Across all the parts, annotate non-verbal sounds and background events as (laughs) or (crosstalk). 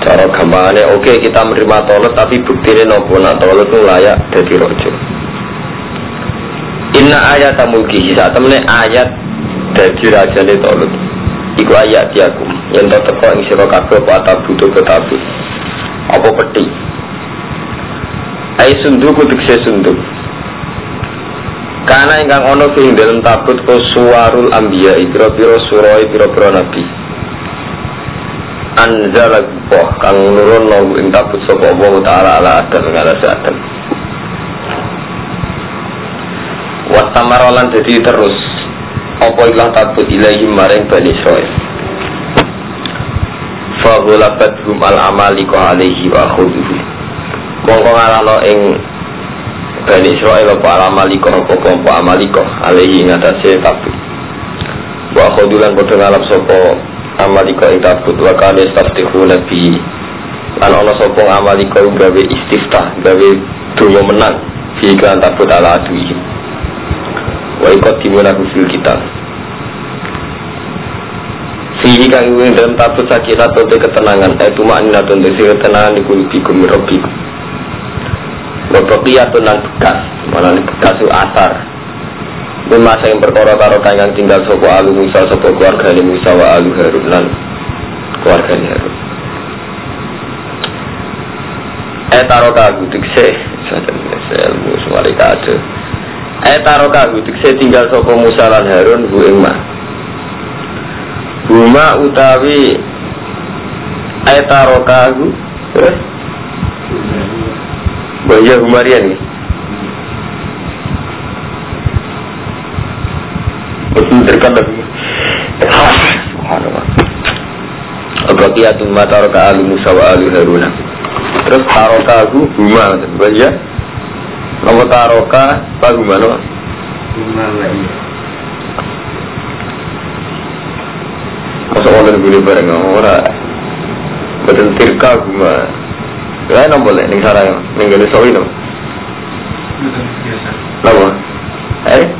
cara gampangannya oke okay, kita menerima tolet tapi buktinya nopo nak tolet itu layak jadi rojo. Inna ayat mulki saat temen ayat dari raja ini tolet iku ayat diakum yang tak teko yang siro kabeh apa atau butuh ketabi apa peti? Ay sunduk kutuk se sunduk. Karena ingkang ono sing dalam tabut ko suwarul ambia piro-piro suroi piro-piro nabi anzala Allah kang nurun lahu ing tabut sapa Allah taala ala adam ing ala adam Wastamaralan jadi terus apa ilang tabut ilahi maring Bani Israel Fagulabat hum al amaliko alaihi wa khuduhu. Mongko ngalano ing Bani Israel apa al amaliko apa kelompok amaliko alaihi ing atase tabut. Wa khudulan podo ngalap sopo amalika ing tabut wa kana yastaftihu nabi. Lan ana sapa amalika gawe istiftah gawe donga menang fi kan tabut ala aduhi wa iqaddimuna fil kitab. Fihi kang ing dalam tabut sakinah atau ketenangan Itu maknina atau ketenangan di kulubi kumi robi Wabakiyatun nan bekas Mana bekas itu asar masa yang perkara karo kang tinggal sopo alu Musa sopo keluarga ini Musa wa alu Harun lan keluarga ini Harun. Eh taro kagu dikse ilmu semari kado. Eh taro kagu dikse tinggal sopo Musa lan Harun bu ingma. Buma utawi eh taro kagu terus. Bahaya Humarian nih. Mencerkan lagi. Subhanallah. Abaqiyatun ma taraka alu Musa wa alu Haruna. Terus taroka hu huma. Ya. Nama taroka apa huma no? Huma iya. Masa orang boleh bareng orang. Betul tirka huma. Ya nang boleh ning sarang ning gale sawi no. Napa? Eh?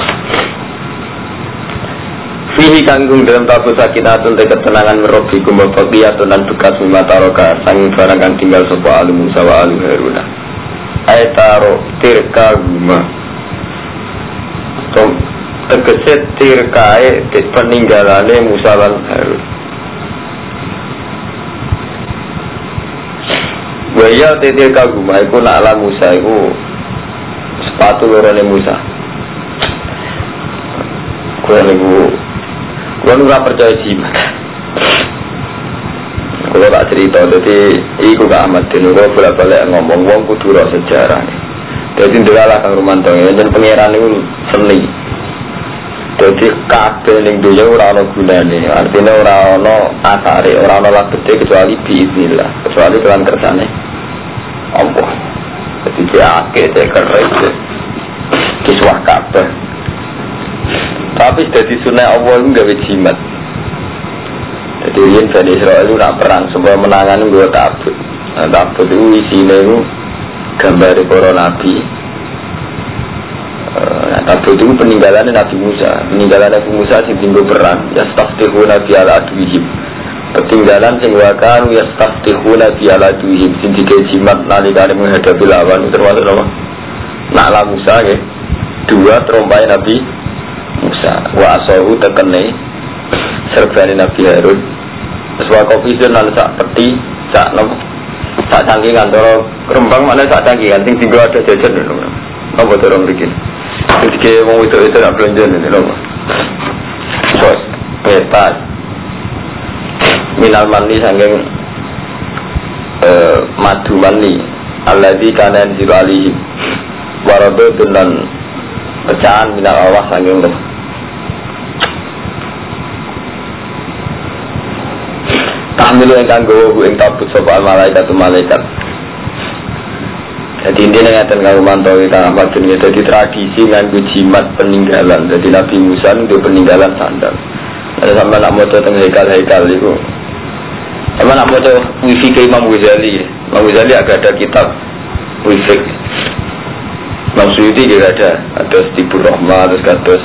Fihi kanggung dalam tabu sakinatun te ketenangan merobi kumba bakiyatun dan bekas mima taroka sanging barang kang tinggal sopa alu Musa wa alu Haruna. Aetaro tirka guma. Tom tegese tirkae peninggalane Musa lan Harun Waya titir kaguma iku nak ala Musa iku sepatu lorone Musa. Kue niku Gue nggak percaya jimat. Gue tak cerita, jadi iku gak amat dino. Gue bolak balik ngomong, wong kudu roh sejarah. Jadi ndelalah kang Rumanto, dan pangeran itu seni. Jadi kabeh ning dunya ora ana gunane. Artinya ora ana asare, ora ana labete kecuali biiznillah, kecuali kelan kersane. Allah. Jadi dia akeh kerja. Kiswah kabeh. Tapi jadi sunnah Allah itu gak jimat. Jadi ini Bani Israel itu nak perang, semua menangan gue tabut. Nah, tabut itu isinya itu gambar para nabi. Eh, nah, tabut itu peninggalan Nabi Musa. Peninggalan Nabi Musa sing tinggal perang. Ya staftihu Nabi ala aduhim. Ketinggalan sing wakan ya staftihu Nabi ala aduhim. Sing jimat nalikane menghadapi lawan termasuk apa? Nak Musa ya. Dua terompai Nabi Musa wa asahu tekene serbani Nabi Harun wa kofi lan sak peti sak nopo sak cangkingan cara Rembang mana sak cangkingan sing tinggal ada jajan lho. Apa cara mriki? Iki mau itu itu nak belanja ini lho. Bos, petas. Minal mani sanging eh, madu mani alladzi kana yanzilu alihi waradun dan pecahan minal Allah sanging tahmilu ingkang gawa bu ing tabut sapa malaikat malaikat. Jadi ini ngeten karo mantawi kang Ahmad dunia jadi tradisi nganggo jimat peninggalan. Jadi Nabi Musa itu peninggalan sandal. Ada sama nak mau tentang hekal-hekal itu. Sama nak mau wifi ke Imam Ghazali. Imam Ghazali agak ada kitab wifi Imam Suyuti juga ada. Ada Stibur Rahmat terus kados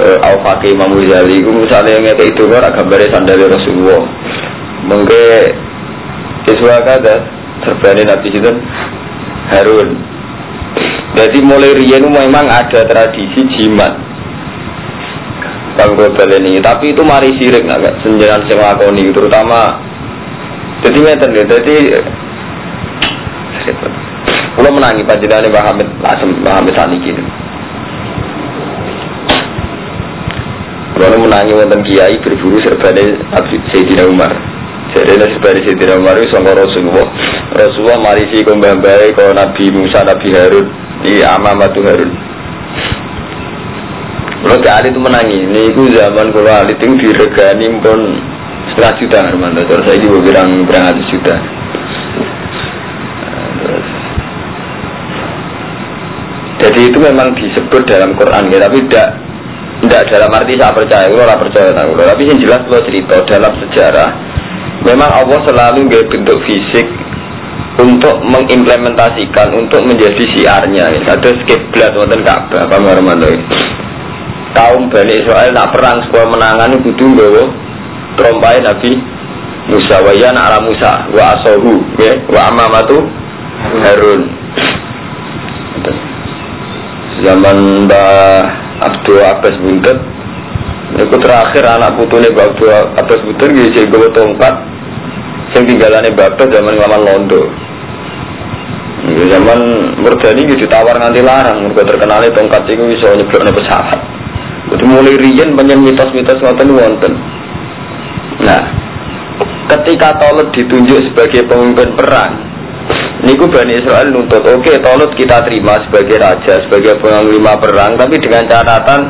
uh, Al-Faqih Imam Ghazali misalnya yang kayak itu kan gambarnya sandalnya Rasulullah. Mungkin Iswa kata serbani Nabi itu Harun. Jadi mulai rian memang ada tradisi jimat. Bang Robel ini. Tapi itu mari sirik agak senjalan sing lakoni terutama jadi ngeten ya jadi kalau menangi panjenengan Mbah Hamid langsung Mbah Hamid saniki Kalau menangi wonten kiai berburu serbane Sayyidina Umar. Jadi serbane Sayyidina Umar itu sangka Rasulullah. Rasulullah marisi kembali ke Nabi Musa, Nabi Harun di Amamatu Harun. Kalau kali itu menangi, ini itu zaman kalau alit itu diregani pun setengah juta. Terus saya juga bilang berang ratus juta. Jadi itu memang disebut dalam Quran ya, tapi tidak tidak dalam arti saya percaya, kalau percaya tahu. Tapi yang jelas kalau cerita dalam sejarah, memang Allah selalu nggak bentuk fisik untuk mengimplementasikan, untuk menjadi siarnya. Ada skiblat wonten Ka'bah, apa marmano Kaum Bani Israel nak perang sebuah menangan kudu nggawa trompai Nabi Musa wa ya ala Musa wa asohu ya wa amamatu Harun. Zaman Mbah Abdul Abbas Buntet Itu terakhir anak putune Mbak Abdul Abbas Buntet Gini sih gue tongkat Yang tinggalannya Bapak zaman laman Londo. Zaman Murdani gitu ditawar nganti larang. Mereka terkenal tongkat itu bisa nyebloknya pesawat. Itu mulai rian banyak mitos-mitos ngoten wonten. Nah Ketika Tolut ditunjuk sebagai pemimpin perang Niku Bani Israel nuntut, oke okay, Tolut kita terima sebagai raja, sebagai panglima perang, tapi dengan catatan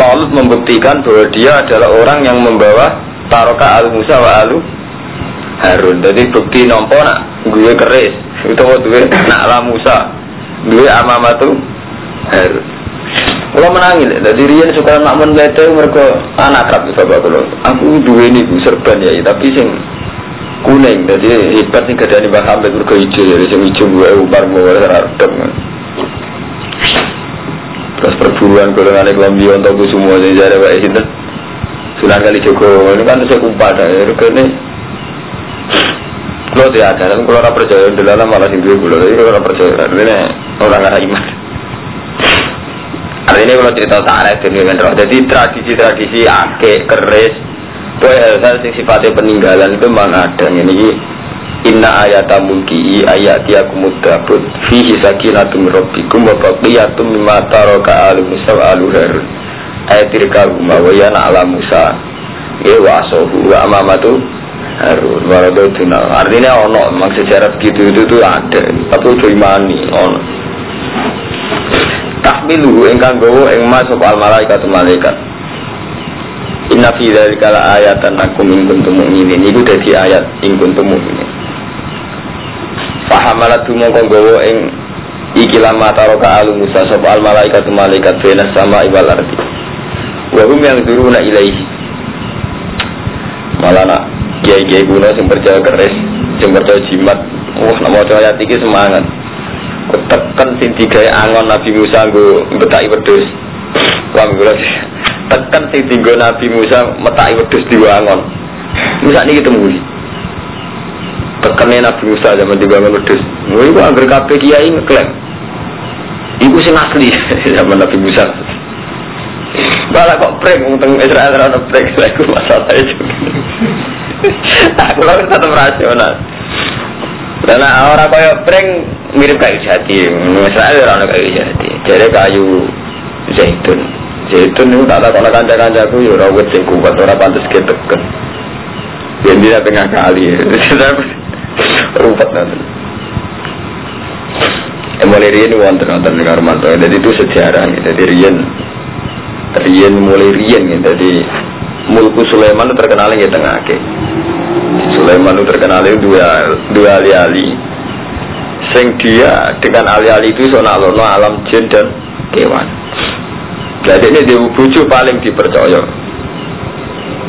Tolut membuktikan bahwa dia adalah orang yang membawa taroka al Musa wa alu Harun. Jadi bukti nompo nak gue keris, itu gue nak ala Musa, gue amamatu Harun. Kalau menangin, jadi Rian suka nak menlete mereka anak kerap bapak kalau aku dua ini serban ya, tapi sing kuning. Jadi hebat nih kerjaan Mbak Hamid mereka hijau jadi sing hijau gue umar radem terus perburuan golongan kelambi untuk gue semua jadi jadi baik itu sunan kali Joko. Ini kan saya kumpat ya ini kalau tidak ada kalau orang percaya di dalam malah sing gue kalau jadi kalau percaya ini orang ada iman. Artinya kalau cerita sarek jadi tradisi-tradisi akeh keris Hal-hal sing sifatnya peninggalan itu memang ada. Ini Inna ayata mulki ayat dia kumudabut Fihi sakinatum rabbikum wa baqiyatum mimma taraka alu Musa wa alu Harun. Ayat tirka rumah wa yana ala Musa Ya wa asohu wa amamatu Harun. Waradotuna Artinya ono memang sejarah begitu itu tuh ada. Tapi itu imani ono. Tahmilu engkang gowo eng masuk al malaikat malaikat Inna fi dzalika la ayatan lakum in kuntum mu'minin. Iku dadi ayat in kuntum mu'minin. Fahamalat mongko gawa ing iki lama taroka alu Musa sapa al malaikat malaikat bena sama ibal ardi. Wa hum yang duruna ilaihi. Malah nak kiai-kiai kuno sing percaya keris, sing percaya jimat. Wah, nak maca ayat iki semangat. Tekan sing digawe angon Nabi Musa nggo betaki wedhus. Wah, tekan sing tinggal Nabi Musa metai wedhus diwangon. Musa niki ketemu. Tekannya Nabi Musa zaman diwangon wedhus. Ngono iku anggere kabeh kiai ngeklaim. Iku sing asli (laughs) zaman Nabi Musa. Malah kok prank teng Israel ora prank lha iku masalah itu. (laughs) Aku lagi tetap rasional. Karena orang kaya pring mirip kayu jati, misalnya orang kayu jati, jadi kayu zaitun. Zaitun itu tak kalau kanca-kancaku ya rawat sing kuat, pantas keteken. Biar dia tengah kali, (laughs) rumput nanti. Eh, mulai rian wonten wonten dengan Romanto, jadi itu sejarah, jadi rian, rian mulai rian, jadi mulku Sulaiman itu terkenal di tengah ke. Sulaiman itu terkenal dua dua ali-ali. Sing dia dengan ali-ali itu sonalono alam jin dan kewan. Jadi ini dia bucu paling dipercaya.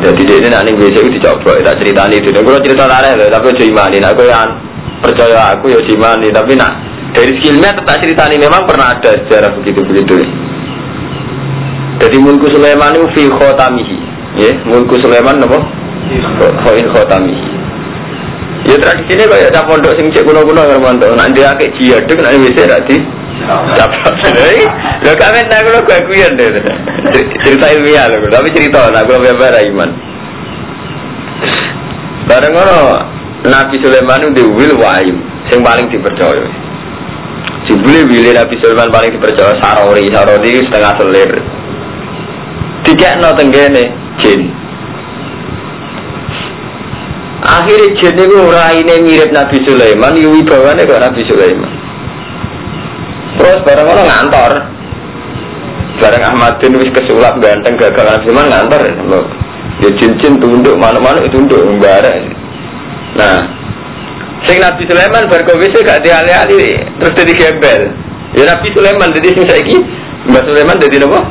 Jadi dia ini nanti itu dicoba, tak cerita itu. Dan kalau cerita lain, tapi saya imani. Nah, aku yang percaya aku ya imani. Tapi nak dari skillnya tak cerita ini memang pernah ada sejarah begitu begitu. Jadi mulku Sulaiman itu fi khotamihi. Ya, mulku Sulaiman apa? Khoin khotami. Ya tradisi ini kayak cap pondok sing cek kuno-kuno kan. Nak dia kayak jiaduk, nak bisa tadi. Dapat. Lo kami tak lo gue kuyan deh. Cerita ilmiah lo, tapi cerita nak biar iman. Bareng ngono Nabi Sulaiman itu wil wahyu, sing paling dipercaya. Jibuli wili Nabi Sulaiman paling dipercaya sarori, sarori setengah selir. Tiga no tenggene jin. Akhirnya jin itu raine mirip Nabi Sulaiman, yuwi bawane kok Nabi Sulaiman. Terus bareng orang ngantor. Bareng Ahmad bin wis kesulap ganteng gagal Sulaiman ngantor. Ya jin-jin tunduk mana-mana tunduk mbara. Nah, sing Nabi Sulaiman berkowise gak diali-ali terus jadi gembel. Ya Nabi Sulaiman jadi sing saiki Mbak Sulaiman jadi apa?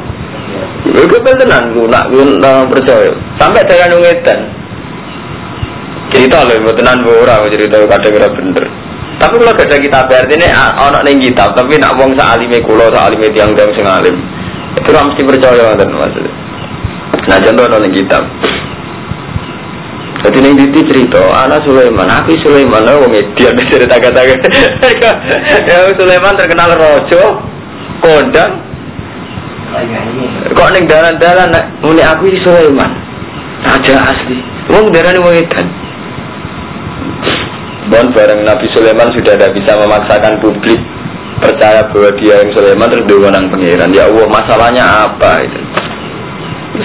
Ya gembel tenan, nak lu percaya. Sampai dengan nungetan cerita loh tenan ora cerita kadang ora bener tapi kalau gak ada kitab artinya ono ning kitab tapi nak wong sak alime kula sak alime tiang tiang sing alim. Itu mesti percaya ngoten maksudnya nah contoh ono ning kitab jadi ning diti cerita anak Sulaiman aku Sulaiman lo wong (laughs) dia cerita kata (laughs) ya Sulaiman terkenal rojo kondang. Kok ning dalan-dalan muni aku Sulaiman. Aja asli. Wong darane wong edan Bon bareng Nabi Sulaiman sudah tidak bisa memaksakan publik percaya bahwa dia yang Sulaiman terus diwenang pangeran. Ya Allah masalahnya apa itu?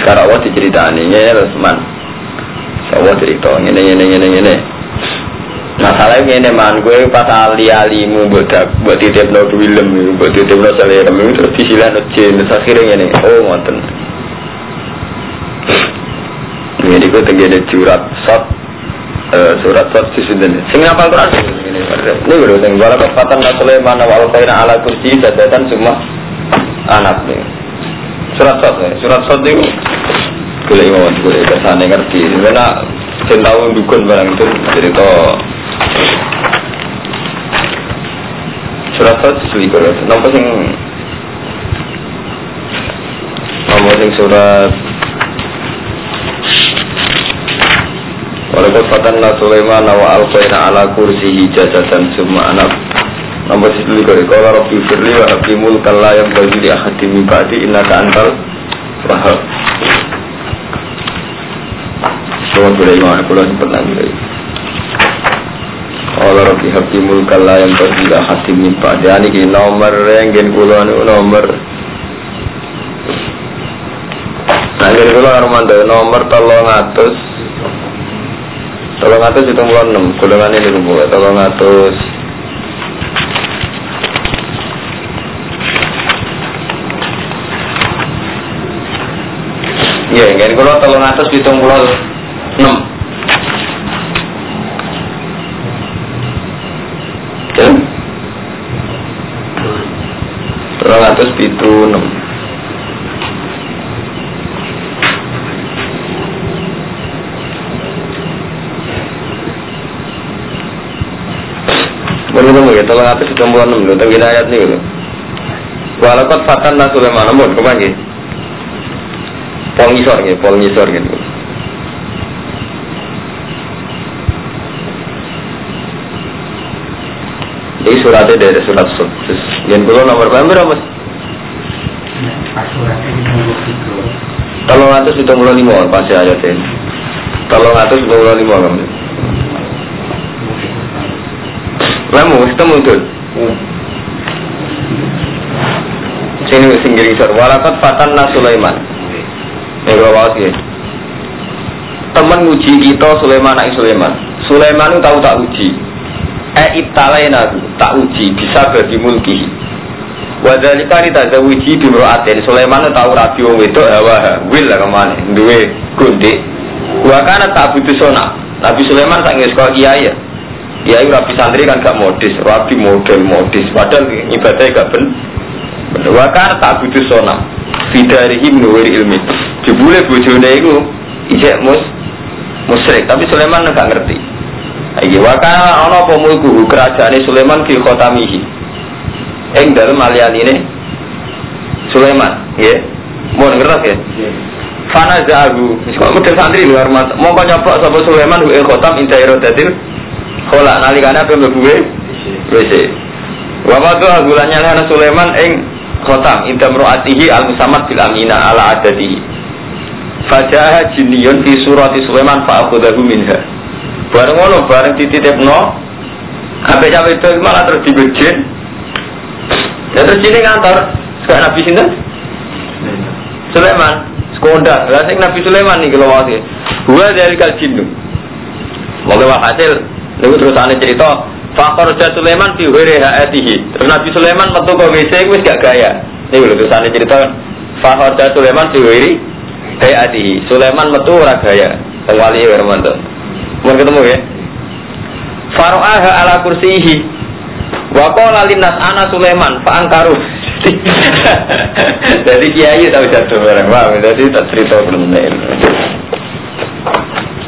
Sekarang Allah diceritani ya Rasman. Allah cerita ini ini ini ini. Masalahnya ini man gue pas ali alimu buat buat titip no film buat titip no selera terus disilah no jin terus akhirnya ini oh ngonten. Ini gue tenggine jurat sot Eh, surat surat di sini. Sing apa Quran ini? Baru sing wala kepatan Sulaiman wa alqaina ala kursi sadatan semua anak nih. Surat surat surat surat itu boleh mau boleh ke sana ngerti. Karena saya tahu dukun barang itu cerita surat surat selikur. Nampak sing nomor sing surat Walaupun fatanna Sulaiman wa alqaina ala kursihi dan summa anak Nomor sisi kali kalau Rabbi firli wa habli mulkan yang bagi di ahadi min ba'di innaka antal wahab Semua boleh imam kula sempat nanti Kalau Rabbi habli mulkan yang bagi di ahadi min ba'di. Ini nomor yang gen kula nomor. Nah, ini kula nomor tolong atus Tolong atus itu mulai enam, golongan ini rumah. Tolong atus. Ya, ingin kalau tolong atus itu mulai enam. Tolong atus itu enam. Menurut ya, tolong atas sudah mulai enam, tentang ayat ini. Walaupun fatan nasulnya mana pun, ke mana Pol ngisor gitu, pol ngisor gitu. Ini suratnya dari surat sukses. Yang belum nomor berapa mas? Tolong atas sudah mulai lima, pasti ayat ini. Tolong atas sudah mulai lima kamu. Lemu, ketemu tuh. Sini sing gelisor. Walakat fatan Sulaiman. Ya bawas ya. Temen uji kita Sulaiman anak Sulaiman. Sulaiman itu tahu tak uji. Eh ibtalaina tak uji bisa bagi mulki. Wadalika ni tak uji bimroatin. Sulaiman itu tahu rabi wong wedok hawa wil lah ke mana. Duwe gundik. Wakana tak butuh sona. Nabi Sulaiman tak sekolah kiai ya. Kiai rapi santri kan gak modis, rapi model modis. Padahal ibadahnya gak ben. Wakana tak butuh sona. Fidarihi menurut ilmi. Jebule bojone iku isek mus musyrik, tapi Sulaiman gak ngerti. Iki wakana ana apa mulku kerajaan Sulaiman fi khotamihi. Ing dalem alialine Sulaiman, nggih. Mau ngerti ya? Fana zahu, kok model santri lho hormat. Mongko nyopok sapa Sulaiman hu khotam inta irodatil khola nalikane apa mlebu WC. Wa ma tu agulanya ana Sulaiman ing khotam inta mroatihi al musammat bil amina ala adadihi. Fajaha jinniyun fi surati Sulaiman fa akhadahu minha. Bareng ngono bareng dititipno Sampai cawe itu malah terus dibejin Ya terus ini ngantor Sekarang Nabi Sinten? Sulaiman Sekoda Lah sing Nabi Sulaiman nih kalau wakil Gua dari kal jinnu. Moga hasil Lalu terus aneh cerita Fakor Sulaiman fi ha'atihi. Terus Nabi Sulaiman metu ke WC Wis gak gaya. Ini lho terus aneh cerita Fakor Sulaiman fi ha'atihi. Sulaiman metu ora gaya. Tengwali ya Hermanto Mau ketemu ya. Faro'aha ala kursihi. Wa qala linnas ana Sulaiman fa angkaru (laughs) Jadi kiai tahu jatuh barang paham Jadi tak cerita bener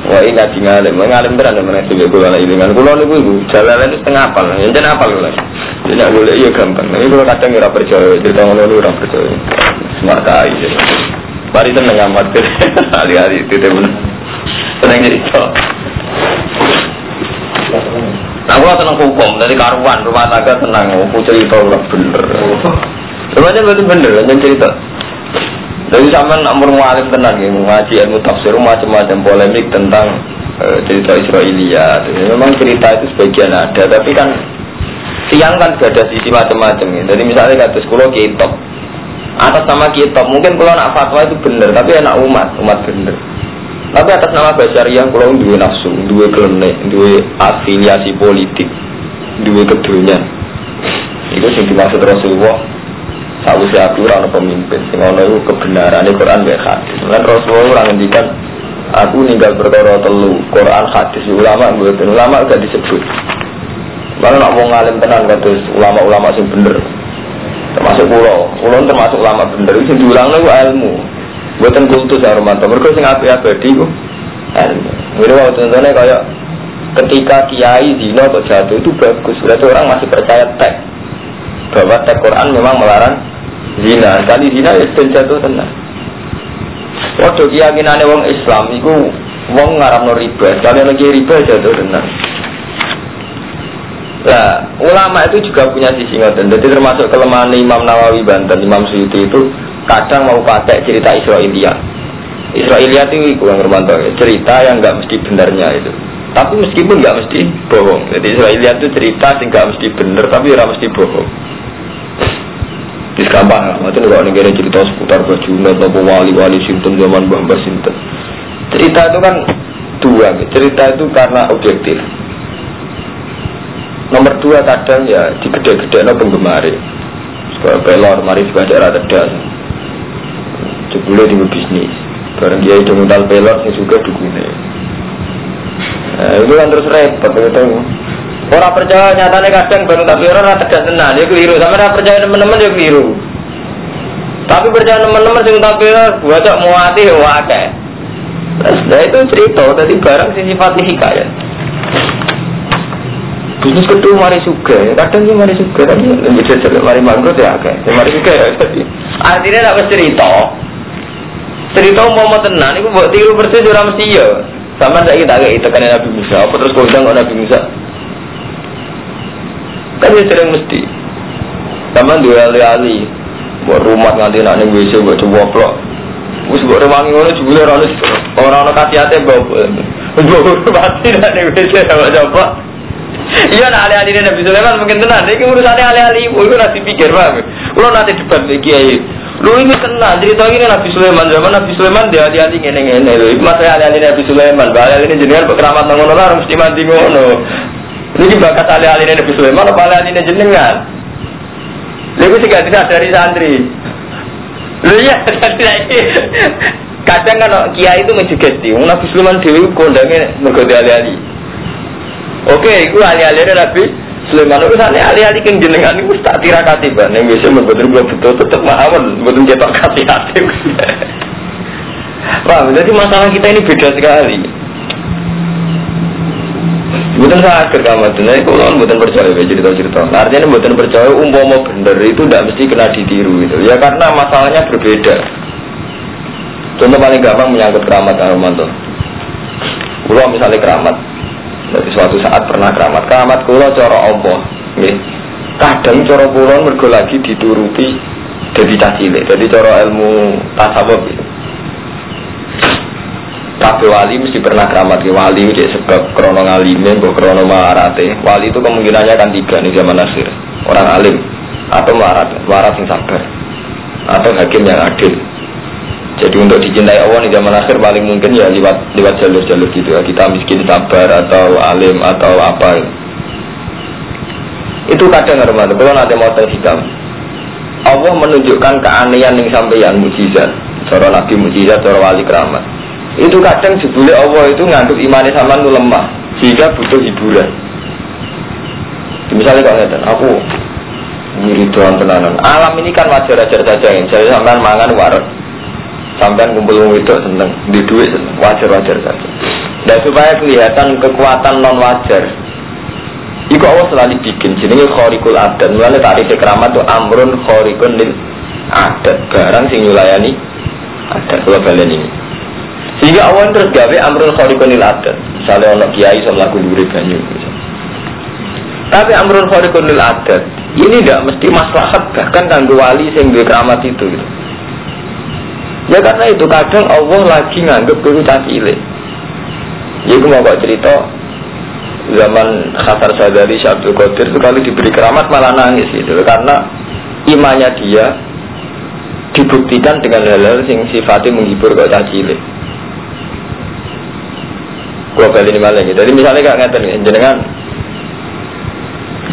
Wah ini ngaji ngalim, ngalim beran ya mana sih gue ala ilingan. Kulo nih gue jalan itu setengah apal, yang jadi apal gue. Jadi aku boleh iya gampang. Ini kalau kadang nggak percaya, cerita ngono lu orang percaya. Smart aja. Mari tenang amat deh, (laughs) hari-hari itu deh bener. Tenang cerita. Aku tenang hukum, dari karuan rumah tangga tenang, aku cerita udah bener. Semuanya berarti bener, jangan cerita. Jadi zaman umur mualim tenan ya, ngaji ilmu tafsir macam-macam polemik tentang uh, cerita Israelia. Jadi memang cerita itu sebagian ada, tapi kan siang kan sudah ada sisi macam-macam ya. Jadi misalnya kata sekolah kitab, atas nama kitab mungkin kalau nak fatwa itu benar, tapi anak umat, umat benar. Tapi atas nama basyariah kalau dua nafsu, dua klenek, dua afiliasi politik, dua keduanya. Itu sing dimaksud Rasulullah Sausi aku orang pemimpin, sing itu kebenaran ini Quran gak hadis. Kan Rasulullah orang ngendikan aku ninggal perkara telu Quran hadis ulama buatin ulama gak disebut. Mana nak mau ngalim tenan kata ulama-ulama sing bener. Termasuk pulau, pulau termasuk ulama bener. Sing diulang itu ilmu. Buatan kultus ya Romanto. Mereka sing api abadi ku ilmu. Ini waktu contohnya kayak ketika kiai zino atau jatuh itu bagus. Berarti orang masih percaya teks bahwa teks Quran memang melarang zina. Kali zina ya sudah jatuh tenang. Waktu keyakinan wong Islam itu wong ngaram riba. Kalian lagi riba jatuh tenang. Nah, ulama itu juga punya sisi ngoten. Jadi termasuk kelemahan Imam Nawawi Banten, Imam Suyuti itu kadang mau pakai cerita Israelia. Israelia itu itu yang Romanto, cerita yang nggak mesti benarnya itu. Tapi meskipun nggak mesti bohong. Jadi Israelia itu cerita sih nggak mesti benar, tapi nggak mesti bohong. Di gampang macam kalau negara cerita seputar Bajunet atau wali-wali Sinten zaman Mbah Sinten. Cerita itu kan dua, cerita itu karena objektif. Nomor dua kadang ya di gede-gede no penggemar. Sekolah pelor, mari sebuah daerah tedas. Jebule di bisnis. Barang dia itu modal pelor, sih juga dukunnya. Nah, itu kan terus repot gitu. Orang percaya nyatanya kadang baru tapi orang tegas tenan, dia keliru. Sama orang percaya teman-teman dia keliru. Tapi percaya teman-teman sing tapi buat mau hati wakai. Nah itu cerita, tadi barang sih sifatnya hikayat. Bisnis kedua mari suka, kadang dia mari suka, tapi bisa jadi mari mangkrut ya oke, mari suka ya. Artinya tak cerita, cerita mau mau tenan, itu buat tiru persis orang mesti ya. Sama saya kita kayak itu kan Nabi Musa, apa terus kau bilang Nabi Musa? Kan dia sering mesti. Sama dua ali-ali, buat rumah nganti nak nih WC buat coba plok. Wis buat rewangi ngono jebule ora orang orang kasih hati bawa. Bawa mati nak nih WC coba. Iya nah ahli-ahli Nabi Sulaiman mungkin tenan. Iki urusannya ibu itu nanti pikir paham. Kalau nanti debat lagi kiai. Lu ini tenang, cerita ini Nabi Sulaiman zaman Nabi Sulaiman dia hati-hati ngene ngene lho. Iku masalah ahli-ahli Nabi Sulaiman. Bahaya ini jenengan keramat ngono lah mesti mati ngono. Ini bakat ahli-ahli Nabi Sulaiman apa ahli-ahli jenengan? Lalu sih gak dari santri. Lu (laughs) iya, kadang kan kiai itu menjegeti. Nabi Sulaiman dewi kondangnya mergoda ahli-ahli. Oke, itu ahli-ahli Nabi Sulaiman itu sana ahli-ahli yang jenengan itu tak tirakati ban. Yang biasa membuat gue betul tetap mawon, betul cetak hati hati. Paham? Jadi masalah kita ini beda sekali. Bukan kamat, nah itu kan bukan percaya ya cerita-cerita. Nah, artinya bukan percaya umpama bener itu tidak mesti kena ditiru gitu. Ya karena masalahnya berbeda. Contoh paling gampang menyangkut keramat Armanto. Kalau misalnya keramat, jadi suatu saat pernah keramat. Keramat kula cara Allah. Nggih. Kadang cara kula mergo dituruti dari cacile. Jadi cara ilmu tasawuf gitu. Kabeh wali mesti pernah keramat ke wali jadi sebab krono ngalime, mbok krono marate. Wali itu kemungkinannya kan tiga nih zaman akhir. Orang alim atau marat, marat yang sabar atau hakim yang adil. Jadi untuk dicintai Allah di zaman akhir paling mungkin ya lewat lewat jalur-jalur gitu ya. Kita miskin sabar atau alim atau apa. Itu kadang hormat. Kalau nanti mau hitam. Allah menunjukkan keanehan yang sampai yang mujizat. Cara Nabi mujizat, cara wali keramat. Itu kadang jebule Allah itu nganggap imannya sama itu lemah. Sehingga butuh hiburan. Misalnya kalau ngeten, aku doang tenanan. Alam ini kan wajar-wajar saja. Jadi sampai mangan waras sampai kumpul itu seneng di duit wajar wajar saja dan supaya kelihatan kekuatan non wajar Iku Allah selalu bikin jenenge khorikul adat. Mulane tarif keramat itu amrun khorikun lil adat. Barang sing nyulayani adat kula balen ini. Sehingga Allah terus gawe amrun khorikun lil adat. Misalnya ono kiai sama lagu duri banyu. Tapi amrun khorikun lil adat ini tidak mesti maslahat bahkan kanggo wali sing keramat itu gitu. Ya karena itu kadang Allah lagi nganggep guru cacile. Ya gue mau cerita zaman Khafar Sadari Syabdul Qadir itu kali diberi keramat malah nangis itu karena imannya dia dibuktikan dengan hal-hal yang sifatnya menghibur kok cacile. Balik ini malah. Jadi misalnya ngerti nih, jenengan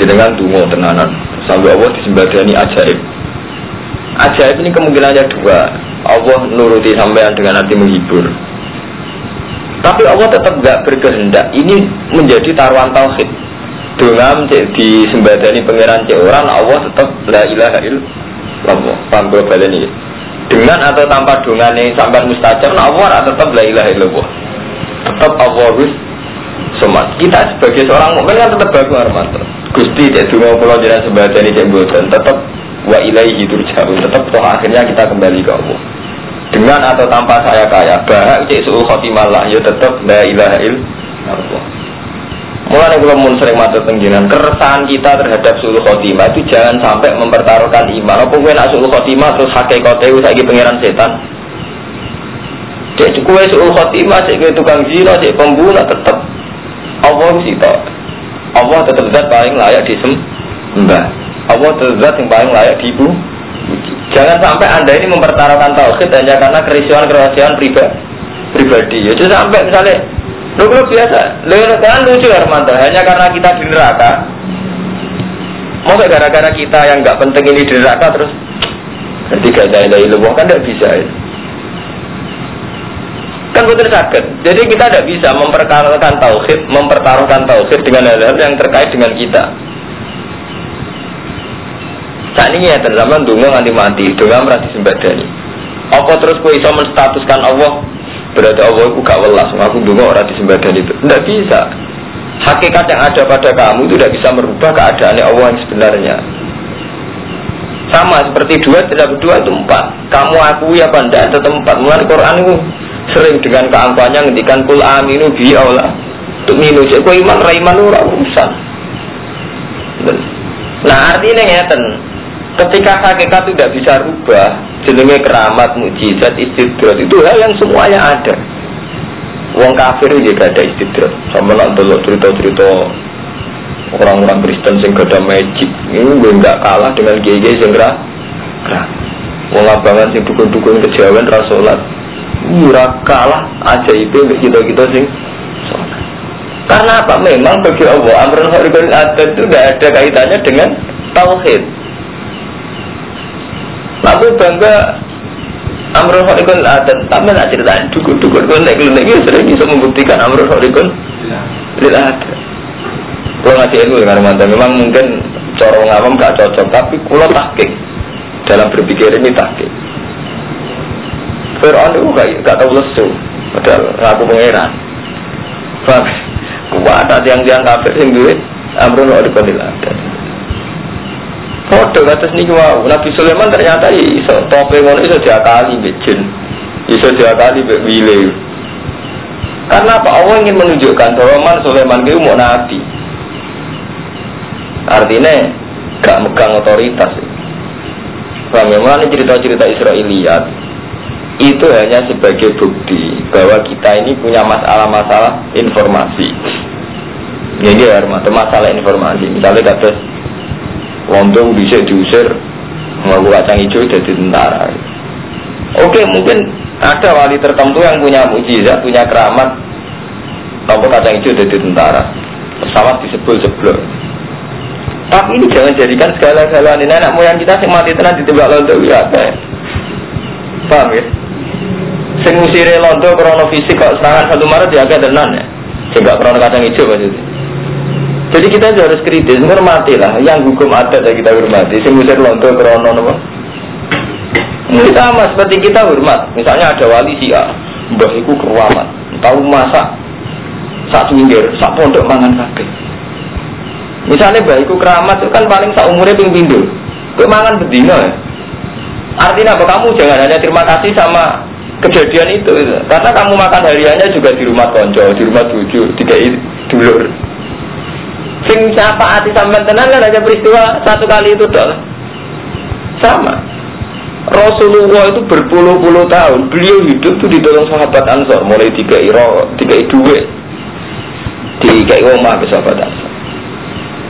jenengan dungo tenanan sampai Allah disembadani ajaib. Ajaib ini kemungkinannya dua Allah nuruti sampean dengan hati menghibur. Tapi Allah tetap gak berkehendak. Ini menjadi taruhan tauhid. Dengan di sembadani pangeran cek orang, Allah tetap la ilaha illallah. Paham ini? Dengan atau tanpa ini sampai mustajab, nah Allah tetap la ilaha illallah. Tetap Allah semua. Kita sebagai seorang mukmin kan tetap bagus Armanto. Gusti cek dungo pulau jalan sembadani cek buatan tetap wa ilaihi turja'un tetap toh akhirnya kita kembali ke Allah dengan atau tanpa saya kaya bahak cek suul khotimah ya tetap la ilaha illallah Mulai kalau mun sering mata tengginan keresahan kita terhadap suul khotimah itu jangan sampai mempertaruhkan iman. Apa gue nak suul khotimah terus hakikatnya lagi pangeran setan. Cek kue suul khotimah, cek kue tukang zina, cek pembunuh tetap Allah sih Allah tetap zat paling layak disembah. Allah tetap zat yang paling layak dibu Jangan sampai anda ini mempertaruhkan tauhid hanya karena kerisian-kerisian pribadi. pribadi. Ya sampai misalnya, lu biasa, lu kan lucu Armando, hanya karena kita di neraka. Mau gara-gara kita yang nggak penting ini di neraka terus ketika saya dari ilmu kan tidak bisa ya. Kan betul sakit. Jadi kita tidak bisa mempertaruhkan tauhid, mempertaruhkan tauhid dengan hal-hal yang terkait dengan kita. Saat ini ya zaman dungo nganti mati, dungo merasa sembadani. Apa terus kau bisa menstatuskan Allah berarti Allah itu gak welas, aku dungo orang disembadani itu. Tidak bisa. Hakikat yang ada pada kamu itu tidak bisa merubah keadaan Allah yang sebenarnya. Sama seperti dua tidak berdua itu empat. Kamu aku ya pada tetap empat. Mulai Quran itu sering dengan keangkuhannya ngendikan kul aminu bi Allah. Untuk minus, kau iman raiman orang urusan. Nah artinya ngeten, Ketika hakikat tidak bisa rubah, jenenge keramat, mujizat, istidrat itu hal yang semuanya ada. Wong kafir juga ada istidrat. Sama nak dulu cerita-cerita orang-orang Kristen sing gada magic ini gue nggak kalah dengan GG sing gerah Wong abangan sing dukun-dukun kejawen ra salat ora kalah aja itu untuk kita-kita sing karena apa? Memang bagi Allah amrul khairul adat itu tidak ada kaitannya dengan tauhid. Lalu bangga amrul khairul adat tapi nak ceritain dukun-dukun kon nek lagi sering bisa membuktikan amrul khairul lil adat. Kalau ngasih ilmu dengan mantan memang mungkin corong ngawam gak cocok tapi kulo tahkik dalam berpikir ini tahkik. Fir'aun itu gak, gak tahu lesu padahal aku pangeran. Paham? Kuat ada yang tiang kafir sing duwe amrun wa dikonil ada. Foto atas nih wow, Nabi Sulaiman ternyata iso tope ngono iso diakali mbek jin. Iso diakali mbek wile. Karena apa Allah ingin menunjukkan bahwa Man Sulaiman itu mau nabi. Artinya gak megang otoritas. Paham ya? Mulanya cerita-cerita Israiliyat itu hanya sebagai bukti bahwa kita ini punya masalah-masalah informasi. Ini ya, masalah informasi. Misalnya kata Wondong bisa diusir ngaku kacang hijau jadi tentara. Oke, mungkin ada wali tertentu yang punya mujizat, punya keramat, ngaku kacang hijau jadi tentara. Pesawat disebut sebelum. Tapi ini jangan jadikan segala-galanya nenek moyang kita sih mati tenang ditembak lontong ya. Paham ya? Sing musire londo krono fisik kok serangan satu Maret ya agak tenan ya. Sehingga krono kacang hijau maksudnya. Jadi kita harus kritis menghormati lah yang hukum adat yang kita hormati. Sing musir londo krono nopo ini sama seperti kita hormat. Misalnya ada wali si A mbah iku keramat. Tahu masak satu minggir sak pondok mangan kabeh. Misalnya mbah iku keramat itu kan paling sak umurnya ping pindho. Kowe mangan bedino ya? Artinya apa? Kamu jangan hanya terima kasih sama kejadian itu, karena kamu makan hariannya juga di rumah konco di rumah tujuh tiga dulur. Sing siapa hati sampai tenang kan aja peristiwa satu kali itu dong sama. Rasulullah itu berpuluh-puluh tahun beliau hidup tuh di dalam sahabat Ansor mulai tiga iro tiga dua tiga oma ke sahabat Ansor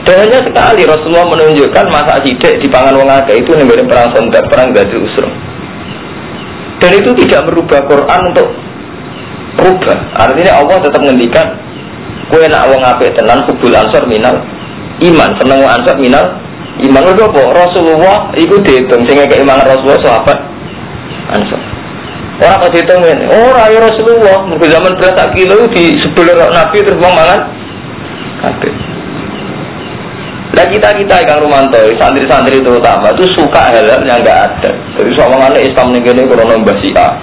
dan hanya sekali Rasulullah menunjukkan masa sidik di pangan wong itu negara perang sontak perang gadil usrum dan itu tidak merubah Quran untuk rubah. Artinya Allah tetap menghentikan kue nak wong apik tenan kubul ansor minal iman. Seneng ansor minal iman. Lho apa Rasulullah itu dihitung sehingga keimanan Rasulullah sahabat ansor orang kok dihitung ini oh raya Rasulullah. Mungkin zaman berasa kilo di sebelah Nabi terus mangan kabeh Nah kita kita yang Rumanto, santri-santri itu utama itu suka hal-hal yang nggak ada. Jadi soalnya Islam nih gini korona mbah si A,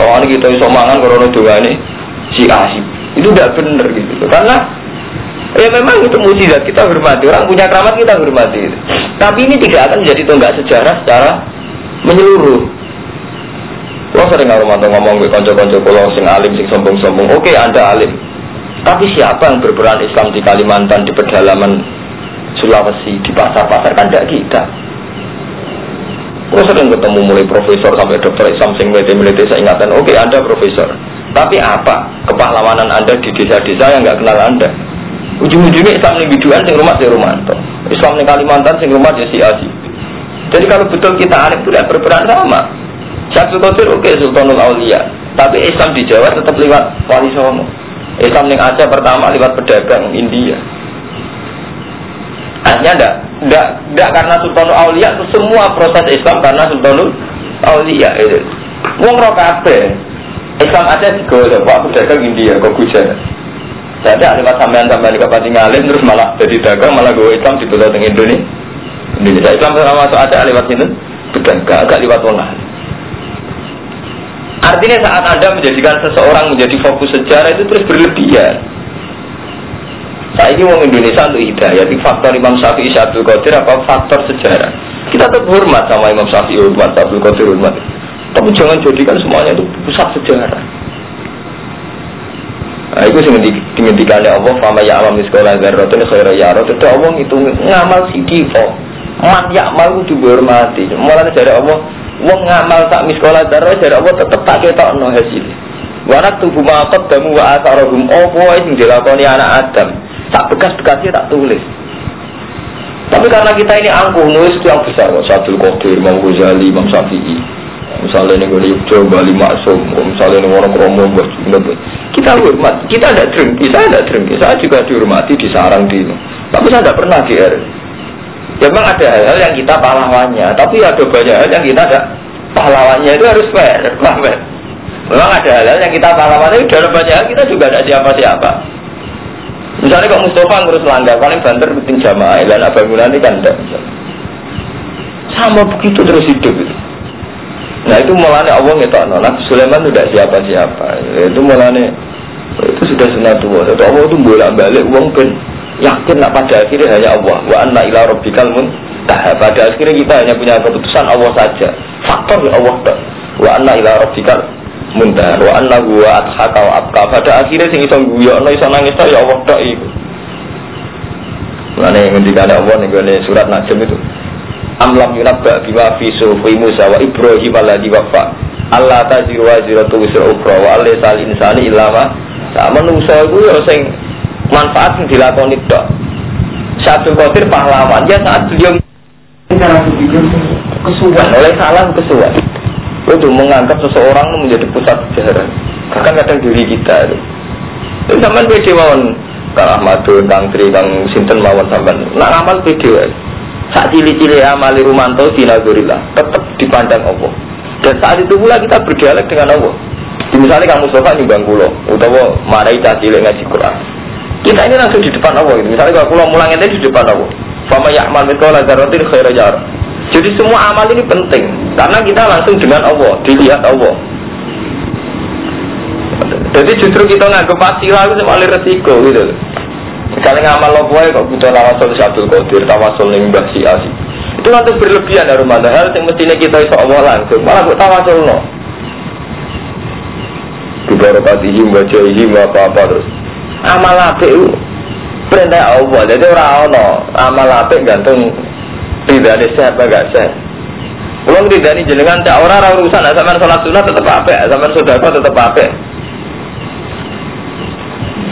soalnya kita iso mangan korona dua ini si A sih. Itu tidak benar gitu. Karena ya memang itu mujizat kita hormati orang punya keramat kita hormati. Tapi ini tidak akan menjadi tonggak sejarah secara menyeluruh. Kalau sering Rumanto ngomong ke konco-konco pulau sing alim sing sombong-sombong. Oke, anda alim. Tapi siapa yang berperan Islam di Kalimantan di pedalaman Sulawesi di pasar-pasar kan tidak kita Gue sering ketemu mulai profesor sampai dokter Islam sing melete saya ingatkan, oke anda profesor, tapi apa kepahlawanan anda di desa-desa yang nggak kenal anda? Ujung-ujungnya Islam ini biduan sing rumah si Romanto, Islam di Kalimantan sing rumah si Asi. Jadi kalau betul kita arif tidak berperan sama. Syekh Qadir oke Sultanul Aulia, tapi Islam di Jawa tetap lewat Wali Songo. Islam yang Aceh pertama lewat pedagang India. Artinya enggak, enggak, enggak karena Sultanul Aulia itu semua proses Islam karena Sultanul Aulia itu. Wong roh Islam ada di Goa, Pak pedagang India, kok Gujarat. Jadi lewat sampean sampean di Kabupaten Ngalim terus malah jadi dagang malah gue Islam di Tengah Indonesia. Indonesia Islam sama masuk ada lewat sini, pedagang agak lewat wong Artinya saat Anda menjadikan seseorang menjadi fokus sejarah itu terus berlebihan. Saya ini orang Indonesia untuk hidayah. Jadi faktor Imam Syafi'i Syabdul Qadir apa faktor sejarah. Kita tetap hormat sama Imam Syafi'i hormat Syabdul Qadir hormat. Tapi jangan jadikan semuanya itu pusat sejarah. Nah, itu sing dihentikan oleh Allah fama ya alam sekolah dzarratun khaira ya rot itu Allah itu ngamal sidiko man ya amal kudu dihormati mulane dari Allah wong ngamal tak miskola darah dari Allah tetep tak ketokno hasil Warak tubuh makot damu wa asarahum opo sing dilakoni anak Adam tak bekas-bekasnya tak tulis. Tapi karena kita ini angkuh nulis itu yang besar kok. Sabdul Qadir, Imam Ghazali, Imam Syafi'i. Misalnya ini gue Yogyo, Bali Maksum, misalnya ini orang Kromo, kita hormat, kita tidak drink, kita tidak drink, saya juga dihormati, disarang di tapi saya tidak pernah di R. Ya memang ada hal-hal yang kita pahlawannya, tapi ada banyak hal yang kita tidak pahlawannya itu harus fair, paham Memang ada hal-hal yang kita pahlawannya, dalam banyak hal kita juga ada siapa-siapa. Misalnya kok Mustafa ngurus langgar, paling banter penting jamaah, dan Abang Mulani kan tidak. Sama begitu terus hidup itu. Nah itu mulanya Allah ngetok nolak Sulaiman tidak siapa-siapa. Itu mulanya itu sudah sunatullah. Itu Allah itu bolak balik uang ben yakin nak pada akhirnya hanya Allah. Wa anna ila rabbikal muntah. Pada akhirnya kita hanya punya keputusan Allah saja. Faktor ya Allah tak. Wa anna ila rabbikal muntah. Wa anna huwa adhaka wa abka. Pada akhirnya sing iso guyon, iso nangis ya Allah tak itu. Mulane ngendikane Allah ning surat Najm itu amlam yunabba bima fi sufi Musa wa Ibrahim alladhi wafa Allah taziru wa ziratu wisra ukra wa alaysa al insani illa ma tak menungso iku ya sing manfaat sing dilakoni tok satu Qadir pahlawan ya saat beliau cara berpikir kesuwan oleh salah kesuwan itu menganggap seseorang menjadi pusat sejarah. Bahkan kadang diri kita itu. Itu sampai pede mawon Kang Ahmadun, Kang Tri, Kang Sinten mawon sampai nak amal pede saat cili-cili amali rumanto dinazurillah tetap dipandang Allah. Dan saat itu pula kita berdialek dengan Allah. Misalnya kamu sofa nyumbang kulo utawa marai cilik ngaji Quran. Kita ini langsung di depan Allah. Gitu. misalnya kalau kulo mulang itu di depan Allah. Fama ya'mal mithqala dzarratin khairan jadi semua amal ini penting karena kita langsung dengan Allah dilihat Allah jadi justru kita nggak pasti lalu sama resiko gitu Misalnya ngamal lo kue kok butuh tawasul si Abdul Qadir, tawasul ning Mbah Si Asi. Itu nanti berlebihan dari rumah hal yang mestinya kita iso Allah langsung, malah buat tawasul no. Bibarokatihim wajahihim apa-apa terus. Amal apik itu perintah Allah, jadi orang ono amal apik gantung tidak ada sehat gak sehat. Kalau tidak ini jenengan tak orang orang urusan, sama sholat sunat tetap apa, sama saudara tetap apa.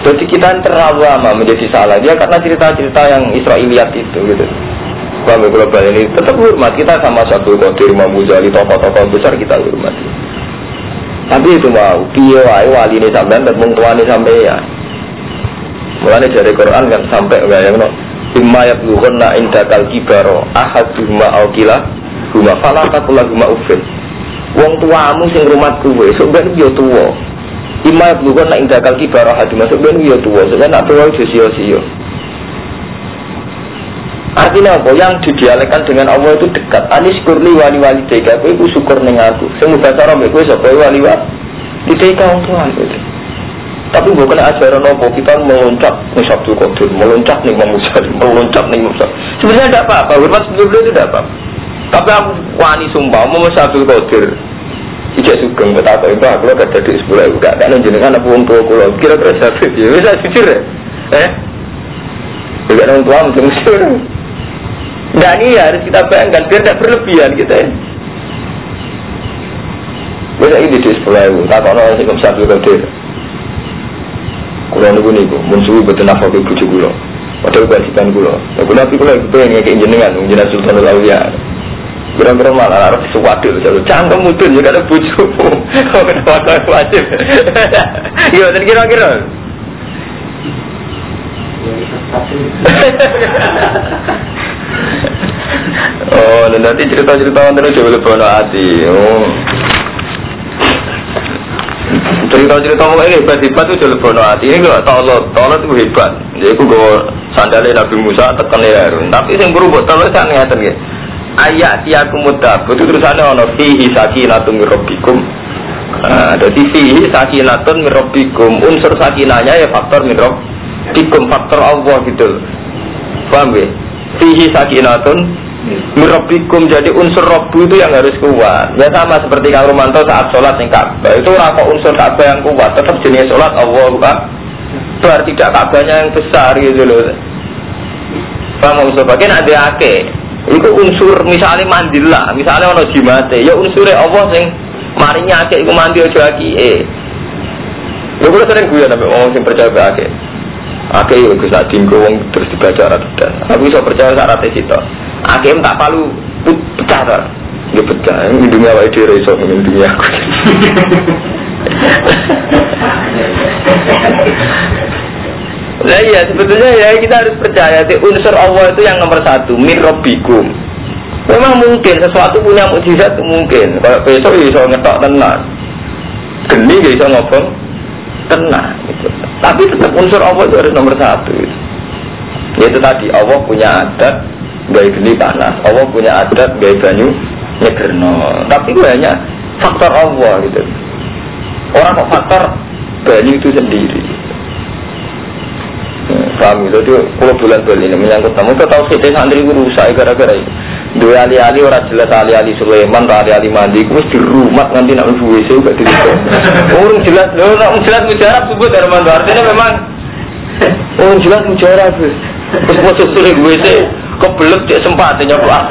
Jadi kita terlalu lama menjadi salah dia karena cerita-cerita yang Israeliat itu gitu. Paham global ini tetap hormat kita sama satu kodir Imam Ghazali tokoh-tokoh besar kita hormati. Tapi itu mau piye wae wali ini sampean dan mung sampai ya. Mulane dari Quran kan sampai enggak yang no. Imma yablughanna indakal kibaro ahaduhuma au kila huma fala taqul huma uffin. Wong tuamu sing rumah kuwe sok ben yo tuwa. Nak indah kalki barah hati masuk ben yo tua, sebenarnya nak tua itu sio sio. Artinya apa? Yang dengan Allah itu dekat. Anis kurli wali wali tega, aku syukur neng aku. Semua bahasa Arab itu siapa wali wali tega untuk aku. Tapi bukan ajaran apa kita meloncat nih Sabtu Qadir, meloncat nih Musalim, meloncat nih Musa. Sebenarnya tidak apa-apa, hormat sebelum itu tidak apa. Tapi aku wani sumpah, mau Sabtu Qadir, Ija sugeng betapa itu aku gak jadi sepuluh ribu gak kan jenengan apa wong tua kulo kira-kira satu ya bisa jujur ya eh juga orang tua mesti jujur Nah ini harus kita bayangkan biar tidak berlebihan kita ya. Bisa ini di sepuluh ribu, tak kono sih beli kode. Kulo nih, musuh betul nafkah ke bujuk kulo. Padahal kewajiban kulo. Nah kulo tapi kulo itu yang kayak jenengan, jenengan Sultan Aulia. Kira-kira malah harus sesuatu Jadi cangkem mudun juga ada bujuk Kenapa wajib Iya dan kira-kira Oh, nanti cerita-cerita terus coba lebih hati. Oh. Cerita-cerita mau ini hebat-hebat itu jauh lebih hati. Ini kalau tolong, tolong itu hebat. Jadi aku gue sandalnya Nabi Musa tekan ya. Tapi yang berubah tolong saya ngeliatin gitu ayat tiaku mudah itu tulisannya ono fihi sakinatun mirobikum nah, jadi fihi sakinatun mirobikum unsur sakinanya ya faktor mirobikum faktor Allah gitu paham ya fihi sakinatun mirobikum jadi unsur robu itu yang harus kuat ya sama seperti kalau Romanto saat sholat yang Ka'bah itu rako unsur Ka'bah yang kuat tetap jenis sholat Allah bukan berarti tidak Ka'bahnya yang besar gitu loh paham maksud bagian ada ake Iku unsur misalnya mandila, misalnya ono jimate, ya unsurnya Allah sing marinya akeh iku mandi aja aki eh. Lha kula sering guyon sampe ngomong sing percaya be akeh. Oke, yo Gus wong terus dibaca ora tidak. Aku iso percaya syaratnya sitok. Hakim tak palu pecah ta. Ya pecah, ini dunia awake dhewe iso ning dunia aku. (laughs) Nah iya sebetulnya ya kita harus percaya di unsur Allah itu yang nomor satu min robbikum. Memang mungkin sesuatu punya mukjizat mungkin. Kalau besok ya bisa ngetok tenang, geni ya bisa ngobong tenang. Gitu. Tapi tetap unsur Allah itu harus nomor satu. Gitu. Yaitu tadi Allah punya adat gaya geni panas, Allah punya adat gaya banyu nyegerno. Tapi gue hanya faktor Allah gitu. Orang kok faktor banyu itu sendiri. Paham gitu, itu kalau bulan bulan ini menyangkut tamu itu tahu sih santri itu rusak gara-gara itu. Dua ali-ali orang jelas ali-ali Sulaiman, ali-ali mandi, itu di rumah nanti nak mlebu WC gak ditutup. Orang jelas, orang jelas mujarab sebut dari mana artinya memang orang jelas mujarab. Terus mau susul gue sih, kebelet dia sempat nyoba. (laughs)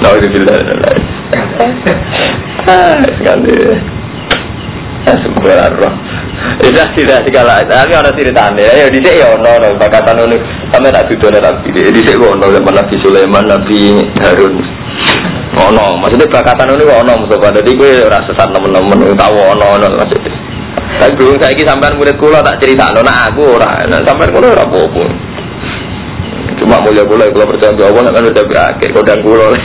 Nah itu jelas. Sekali. Subhanallah. Tidak tidak segala tapi ada ceritanya. Ya di sini ya ono ono bakatan ono sampai tak ada nabi. Di sini ono zaman Nabi Sulaiman, Nabi Harun. Ono, maksudnya bakatan ono ono musuh Jadi gue rasa sesat temen-temen tahu ono ono maksudnya. Tapi belum saya ini sampai murid kula tak cerita, nah aku orang, nah, sampai kula ora apa Cuma mulia kula kula percaya Allah kan udah berakhir, kodang kula. (laughs)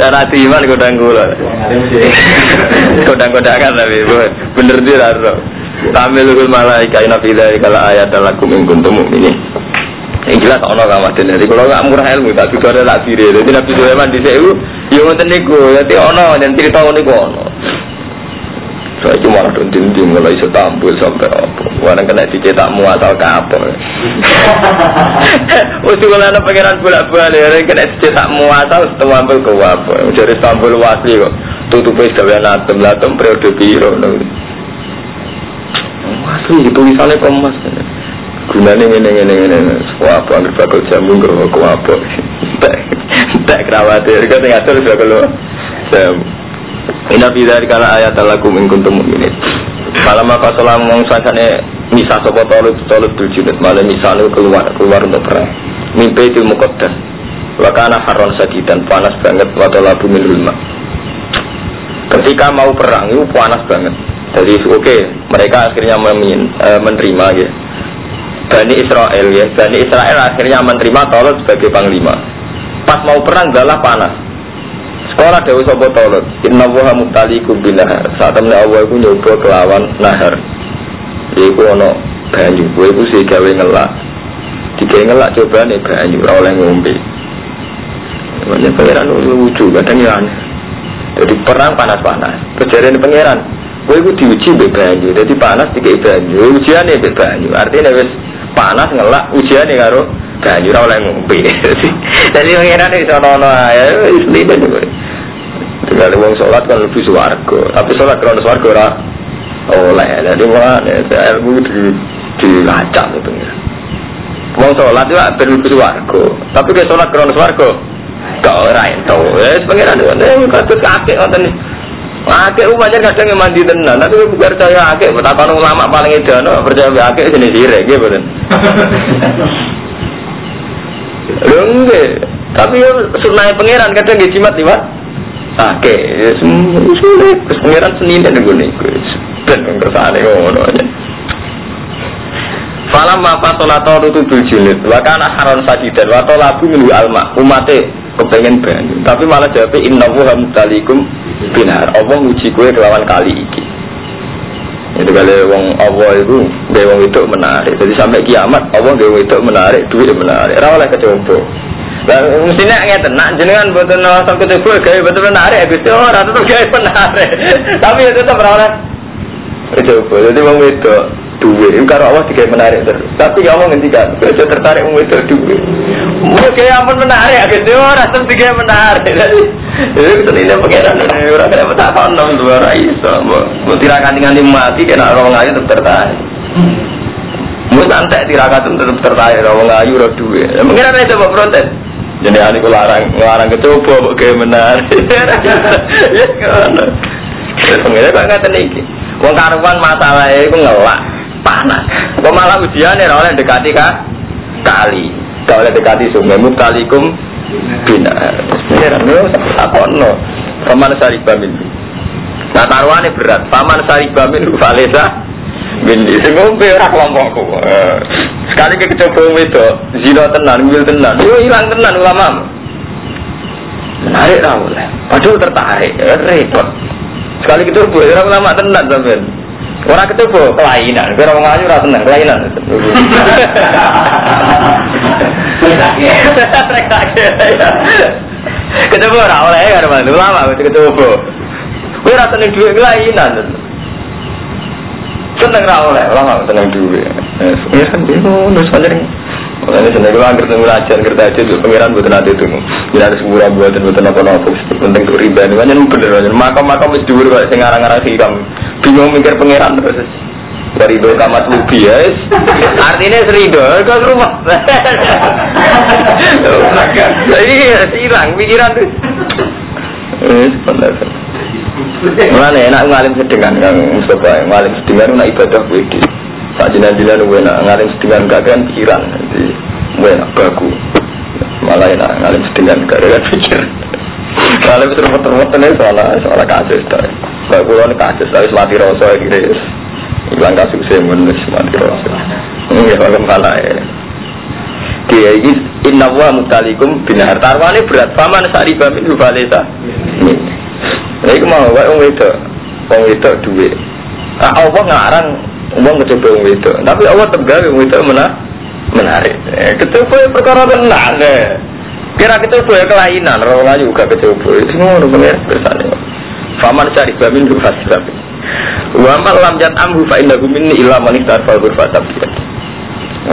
Cara iman godang gula. Godang-godangan tapi bener dia lah. Tamil kul malaika ina fi dzalika la ayat lakum in kuntum mu'minin. Yang jelas ono kamatin. Jadi kalau nggak murah ilmu tak juga ada tak. Jadi Nabi Sulaiman di sini, yo ngoten niku. Jadi ono dan cerita niku ono. Saya cuma ada dinding mulai setampil sampai apa. Warna kena dicetak muasal kapal. (laughs) Usul kalau ada pangeran bolak balik, orang kena dicetak muasal setampil ke apa. Jadi setampil wasli kok. Tutupnya sekalian atom, atom periode biru. Wasli tulisannya. Gunanya ini ini ini ini. Wah, apa anggap bakal jamu ke apa. Tak kerawatir, kita tinggal terus kalau jamu. Ina bidar kala ayat lakum in kuntum mu'minin. Malam maka salam mong sakane misa sapa tolut tolut tujunet malam misa keluar keluar untuk perang. Mimpi itu mukaddas. Wakana haron sadidan panas banget waktu labu min. Ketika mau perang itu panas banget. Jadi oke okay, mereka akhirnya memin, e, menerima ya. Bani Israel ya, Bani Israel akhirnya menerima Tolut sebagai panglima. Pas mau perang adalah panas Sekolah dewa sopo tolot. Inna wuha mutaliku binahar. Saat temen Allah itu nyoba kelawan nahar. Iku ono banyu. Gue itu sih gawe ngelak. Digawe ngelak coba nih banyu. Oleh ngombe. Banyak pangeran lucu. Kadang ya. Jadi perang panas-panas. Kejadian pangeran. Gue itu diuji be banyu. Jadi panas dikai banyu. Ujiannya be banyu. Artinya wis panas ngelak. Ujiannya karo banyu oleh ngombe. (laughs) Jadi pangeran ono-ono aja. Islinya juga. Tinggal wong sholat kan lebih suwargo, tapi sholat kalau suwargo ora oleh. Jadi mana ilmu di dilacak itu. Wong sholat itu ben lebih suwargo, tapi kayak sholat kalau suwargo gak ora ento. Ya pengiran itu katut kakek ngoten nih. Akeh umatnya kadang yang mandi tenan, tapi bukan saya akeh, betapa ulama paling edan, percaya akeh jenis sirek, gitu kan. (laughs) Lho enggak, tapi ya sunai pangeran kadang nggih jimat nih, Pak. Oke, sulit. Pengiran senin dan gue nih, dan kersane ngono aja. Falam apa solato itu biljilid, wakana haron sajidan, wato lagu milu alma, umatnya kepengen banyu. Tapi malah jawabnya inna wuha mutalikum binar. Allah nguji kue kelawan kali iki. Itu kali wong Allah itu gaya wong itu menarik. Jadi sampai kiamat Allah gaya wong itu menarik, duit menarik. Rawaleh kecoba. Mestinya ngeten nak jenengan boten nalasan kutubul gawe betul menarik Gusti ora tetep gawe menarik. (laughs) Tapi itu tetep ora oleh. Coba jadi wong itu duwe karo Allah digawe menarik terus. Tapi ya Allah ngendikan, aja tertarik wong itu duwe. Mau kayak ampun menarik Gusti ora tetep digawe menarik. (laughs) Jadi itu kita ini pengiran ora kena tak kono dua ra iso. Mbok tirakan nganti mati kena orang ayu tetep tertarik. Mau santai tirakat tetep tertarik orang ayu ora duwe. Pengiran itu coba protes. Jadi ani ku larang larang kecoba kok kayak menarik. Ya kan. Pengen kok ngaten iki. Wong karuan masalah itu ngelak panas. Kok malah ujian ya oleh dekati kah? Kali. Gak oleh dekati sungai mutalikum bina. Itu apa no? Paman saribamin. Nah taruhannya berat. Paman saribamin valesa bin sing ngombe ora kelompokku. Sekali ke kecoba itu, zina tenan, wil tenan, yo hilang tenan ulama. Menarik lah oleh. Padahal tertarik, eh, repot. Sekali kecoba, ora ulama tenan sampean. Orang kecoba kelainan, biar orang ayu ora tenang kelainan. (laughs) Kecoba ora oleh ya, ulama kecoba. Kowe ora seneng dhuwit kelainan seneng ra oleh ora seneng duwe ya kan ngono saja Makanya seneng kalau angker tunggu ajar kerja aja tuh pangeran buat nanti itu. Jadi ada semua buat dan buat apa apa. Penting tuh riba ini banyak bener banyak. Makam makam mesti dulu kalau saya ngarang-ngarang hiram. Bingung mikir pangeran terus. Dari do kamat lubi ya. Artinya serido ke rumah. (laughs) Iya hilang pikiran tuh. Eh, benar. Mulane enak ngalim sedengan Kang Mustafa, ngalim sedengan nak ibadah wedi. Sak jinan-jinan gue nak ngalim sedengan gak kan pikiran. Jadi gue nak baku. Malah enak ngalim sedengan gak kan pikir. Ngalim terus muter-muter nih soal soal kasus. Gak gue nih kasus tapi mati rasa gitu. Hilang kasus saya menulis mati rasa. Enggak kalau malah ya. Dia ini inna wa mutalikum binar tarwane berat paman sariba min. Nah, itu mau wae wong wedok. Wong wedok duwe. Ah Allah ngarang wong kecoba wong wedok. Tapi Allah tegawe wong wedok mana menarik. Eh, kecoba perkara tenang deh. Kira kecoba kelainan, orang lain juga kecoba. Itu ngono pengen bersane. Faman cari bamin du fasbab. Wa mal lam jat amhu fa innahu minni illa man istarfa ghurfatab.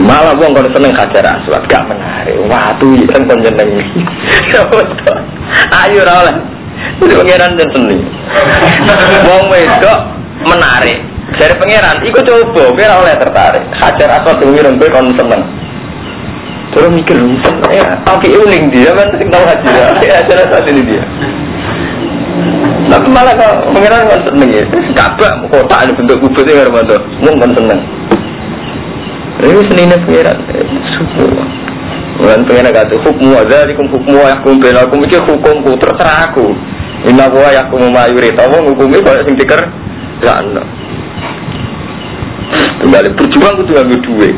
Malah wong kon seneng hajar aswad gak menarik. Watu kan kon jeneng. (laughs) Ayo ra oleh. Jadi pangeran dan seni. Wong wedok menarik. Dari pangeran, iku coba, kira oleh tertarik. Hajar asal pengiran, gue kon seneng. Terus mikir, ya, tapi uling dia kan sing tahu haji ya. Hajar asal ini dia. Tapi malah kalau pangeran kan seneng ya. Kabak kotak ini bentuk kubus ya Hermanto. Mung kan seneng. Ini seninya pangeran. Subhanallah. Bukan pengen kata hukum adzalikum hukum wa yakum bainakum iki hukumku terserah aku. Inna wa yakum ma yurita wa hukumi kaya sing diker lan. Kembali berjuang kudu ambil duwe.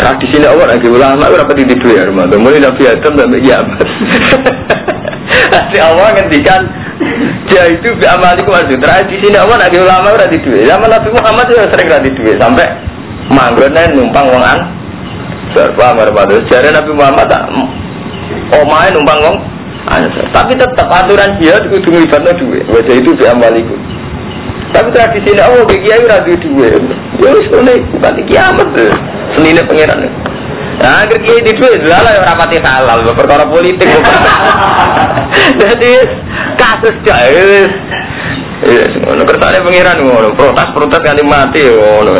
Tradisi ini awal lagi ulama ora pati di duwe rumah. Mulai Nabi Adam dan Yaman. (laughs) Nanti awal ngendikan dia itu bi amalikum azu. Tradisi ini awal lagi ulama ora di duwe. Zaman Nabi Muhammad itu sering di duwe sampai manggonnya numpang wong an Serba marpada. Jari Nabi Muhammad tak omae numpang wong tapi tetap aturan dia itu kudu nglibatno duwe. Wajah itu bi amaliku. Tapi tradisi ini oh kiai ora duwe duwe. Ya wis ngene berarti kiamat. Senine pangeran. Nah, agar kiai di duwe lala ora pati halal perkara politik. (laughs) Jadi kasus jahil. Iya, ngono kersane pangeran ngono. Protes-protes kali mati ngono.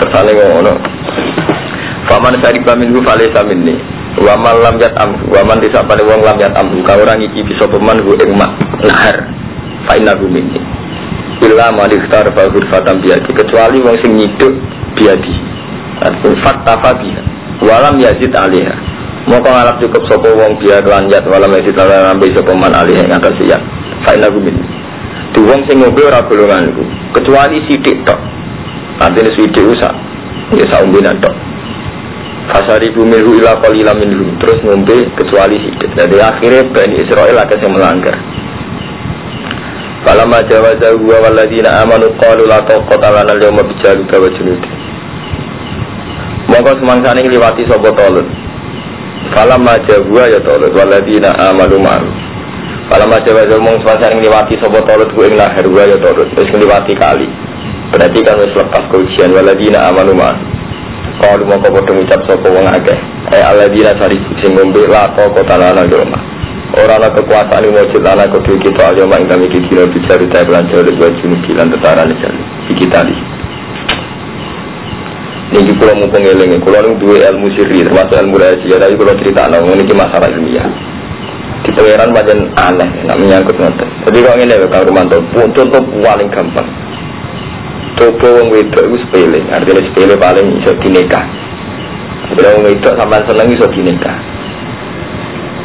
Kersane ngono. Faman sariba minhu falesa minni Waman lam yat am Waman disapane wong lam yat am Kau orang iki bisa peman hu ing mak Nahar. Faina hu minni Illa ma dikhtar bahur fatam biadi. Kecuali wong sing nyiduk biadi. Fakta fabiha Walam yazid alihah. Moko ngalap cukup sopo wong biar lanjat. Walam yazid alihah Nambai sopo man alihah Yang atas siap. Faina hu minni Di wong sing ngobrol ora golonganku Kecuali sidik tok. Artinya sidik usah. Ya saumbinan tok Fasari bumiru ila qalila minhum terus ngombe kecuali sidik. Jadi akhirnya Bani Israel akan yang melanggar. Falamma jawaza huwa walladzina amanu qalu la taqata lana al-yawma bijaluta wa junudi. Monggo semangsane ngliwati sapa Talut. Falamma jawa ya Talut walladzina amanu ma'ahu. Falamma jawaza mong semangsane ngliwati sapa Talut ku ing lahir wa ya Talut wis ngliwati kali. Berarti kan wis lepas keujian walladzina amanu ma'ahu. Kalau mau kau ucap sopo wong akeh, eh Allah dina sari sing ngombe la koko tanana joma. Orang lah kekuasaan ini wajib lana kau kita aja mak kami kira bisa lancar di buat sini bilang tetaran di kita di. Ini juga mau pengeling, kalau nu dua ilmu sirri termasuk ilmu rahasia, tapi kalau cerita nong ini cuma masalah ilmiah. Di pangeran macam aneh, nak menyangkut ngotot. Jadi kalau ini kalau Romanto, contoh paling gampang. Coba wong wedok itu sepele, artinya sepele paling iso dinikah. Bila wong wedok sampai seneng iso dinikah.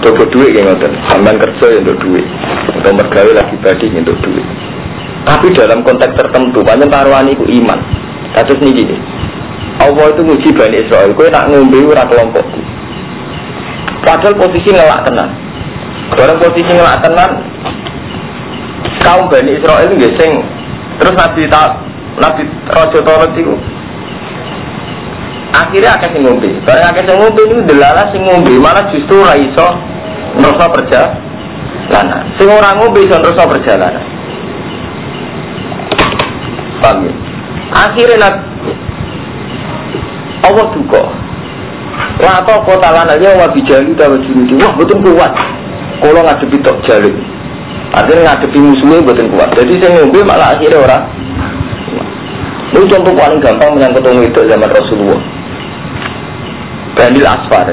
Coba duit yang ngoten, sampai kerja ya untuk duit. Atau mergawe lagi badi untuk duit. Tapi dalam konteks tertentu, banyak taruhan itu iman. Kasus ini gini, Allah itu nguji Bani Israel, kue nak ngombe ora kelompokku. Padahal posisi ngelak tenan. Orang posisi ngelak tenan, kaum Bani Israel itu sing terus Nabi tak Nabi Raja Tolot itu akhirnya akan sing ngombe. Kalau akan sing ngombe itu delala sing ngombe malah justru raiso ngerasa perjalanan. Sing orang ngombe iso ngerasa perjalanan. Paham ya? Akhirnya Nabi Allah duka. Lato kota lana ya wa bijali dawa junudi. Wah betul kuat. Kalau ngadepi tok jaluk. Artinya ngadepi musuhnya betul kuat. Jadi saya ngombe malah akhirnya orang. Ini contoh paling gampang menyangkut orang itu zaman Rasulullah. Bandil Asfar.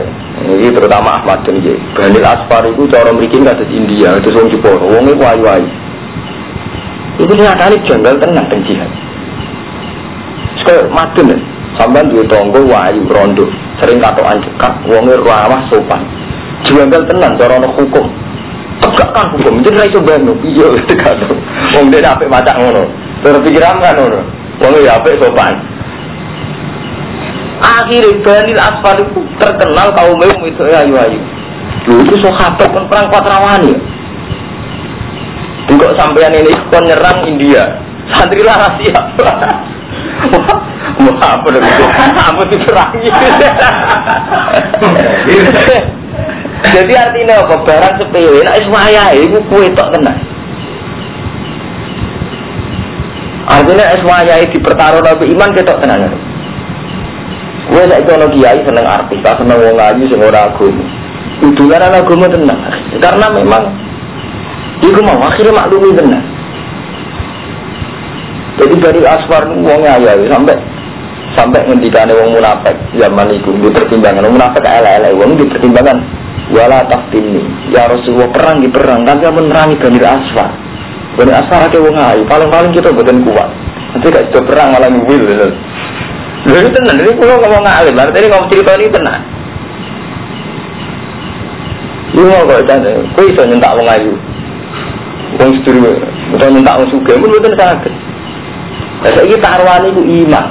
Ini terutama Ahmad dan J. Bandil Asfar itu cara memiliki nggak dari India. Itu orang Jepang. Orangnya wayu-wayu. Itu nyatanya janggal tenang dan jihad. Sekarang madun ya. Sampai dua tonggo wayu rondo. Sering katoan cekak. Wongnya ramah sopan. Janggal tenang cara hukum. Tegakkan hukum. Itu saya coba nu. Iya, (laughs) tegak. Wong dia apa baca ngono. Terus pikiran kan ngono. Wongnya ya apa sopan. Akhirnya Banil Asfar itu terkenal kaum itu ayu-ayu. Dulu itu sahabat kan perang Patrawani. Juga sampean ini kon nyerang India. Santri lah siap. Wah, apa dah itu? Apa diperangi? Jadi artinya apa? Barang sepele, nak ismaya itu kue tak kena. Artinya ismaya itu dipertaruh nabi iman kita tenang. Gue saya itu kiai seneng artis, tak seneng wong ngaji, seneng orang agama. Hubungan anak agama tenang. Karena memang Iku mau akhirnya maklumi tenang. Jadi dari asfar wongnya ya sampai sampai ngendikane wong munafik zaman itu di pertimbangan wong munafik elek-elek wong di pertimbangan wala taftini ya Rasulullah perang di perang dia menerangi Bani Asfar Bani Asfar ada wong ayu paling-paling kita bukan kuat nanti gak itu perang malah ngwil Lha itu tenan, ini kalau ngomong ngalim, artinya ngomong cerita ini tenan. Lu mau kok jane, kowe iso nyentak wong ayu. Wong sedurunge, utawa nyentak wong sugih, mun mboten saged. Lah saiki taruhan iku iman.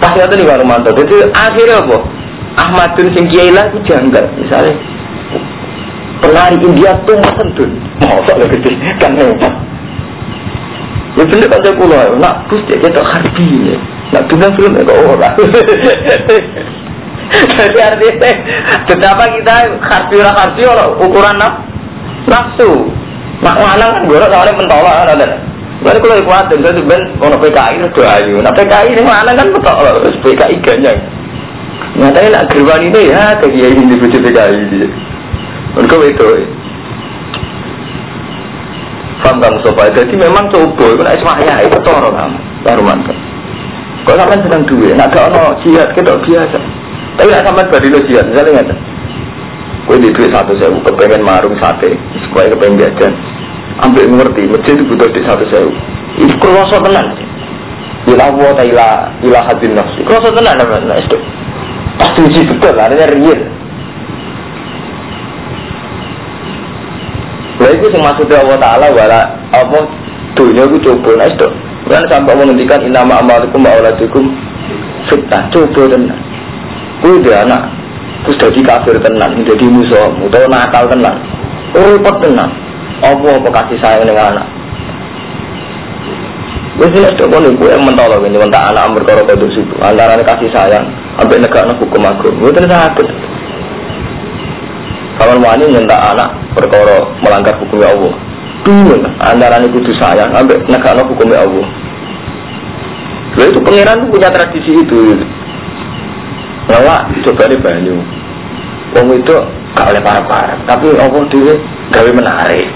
Pas ngoten nih Pak Romanto. Jadi akhirnya apa? Ahmadun sing kiai lah iku janggal. Misalnya penari India tuh sendun. Mosok lho gede kan hebat. Ya bener kan kula, nak bus dia ketok harbi. Nak bintang film ya kok ora. Jadi artinya betapa kita harbi ora harbi ukuran naf nafsu. Nak lanang kan gorok soalnya pentolak kan ada. Lalu kalau kuat dan saya ben ono PKI itu ayu. Nah PKI ini lanang kan betok loh, terus PKI ganyang. Nyatanya nak gerwan ini ya kayak ini di PKI dia. Mereka itu. Paham kamu sobat? Jadi memang coba, itu nak ismaya itu toro kamu, taruman kamu. Kau sampai sedang duit, nak gak ono jihad kita biasa. Tapi nak sampai badilo jihad, misalnya nggak Kau di duit satu sewu, kepengen marung sate, supaya kepengen jajan. Ambil ngerti, masjid itu butuh di satu sewu. Itu kerasa tenan. Ila wa ta ila ila hadin nafsi. Kerasa tenan nah itu. Pasti uji betul, artinya real. Itu sing maksudnya Allah Taala wala apa dunia itu coba nah itu. Kan sampai menghentikan inama amalikum wa auladikum fitnah coba tenan. Kuwi anak terus jadi kafir tenan, jadi musuh, utawa nakal tenan. Repot tenan. Apa apa kasih sayang dengan anak? Wis nek tok kono kuwi mentolo ini mentak anak berkara kode situ. Antara kasih sayang sampai negakno hukum agung. Mboten sakit. Kalau wani nyentak anak perkara melanggar hukum Allah. Dulu antara ini kudu sayang sampai negakno hukum Allah. Lalu itu pangeran punya tradisi itu. Ngelak coba di banyu. Wong itu gak oleh para-para, tapi Allah dia gawe menarik.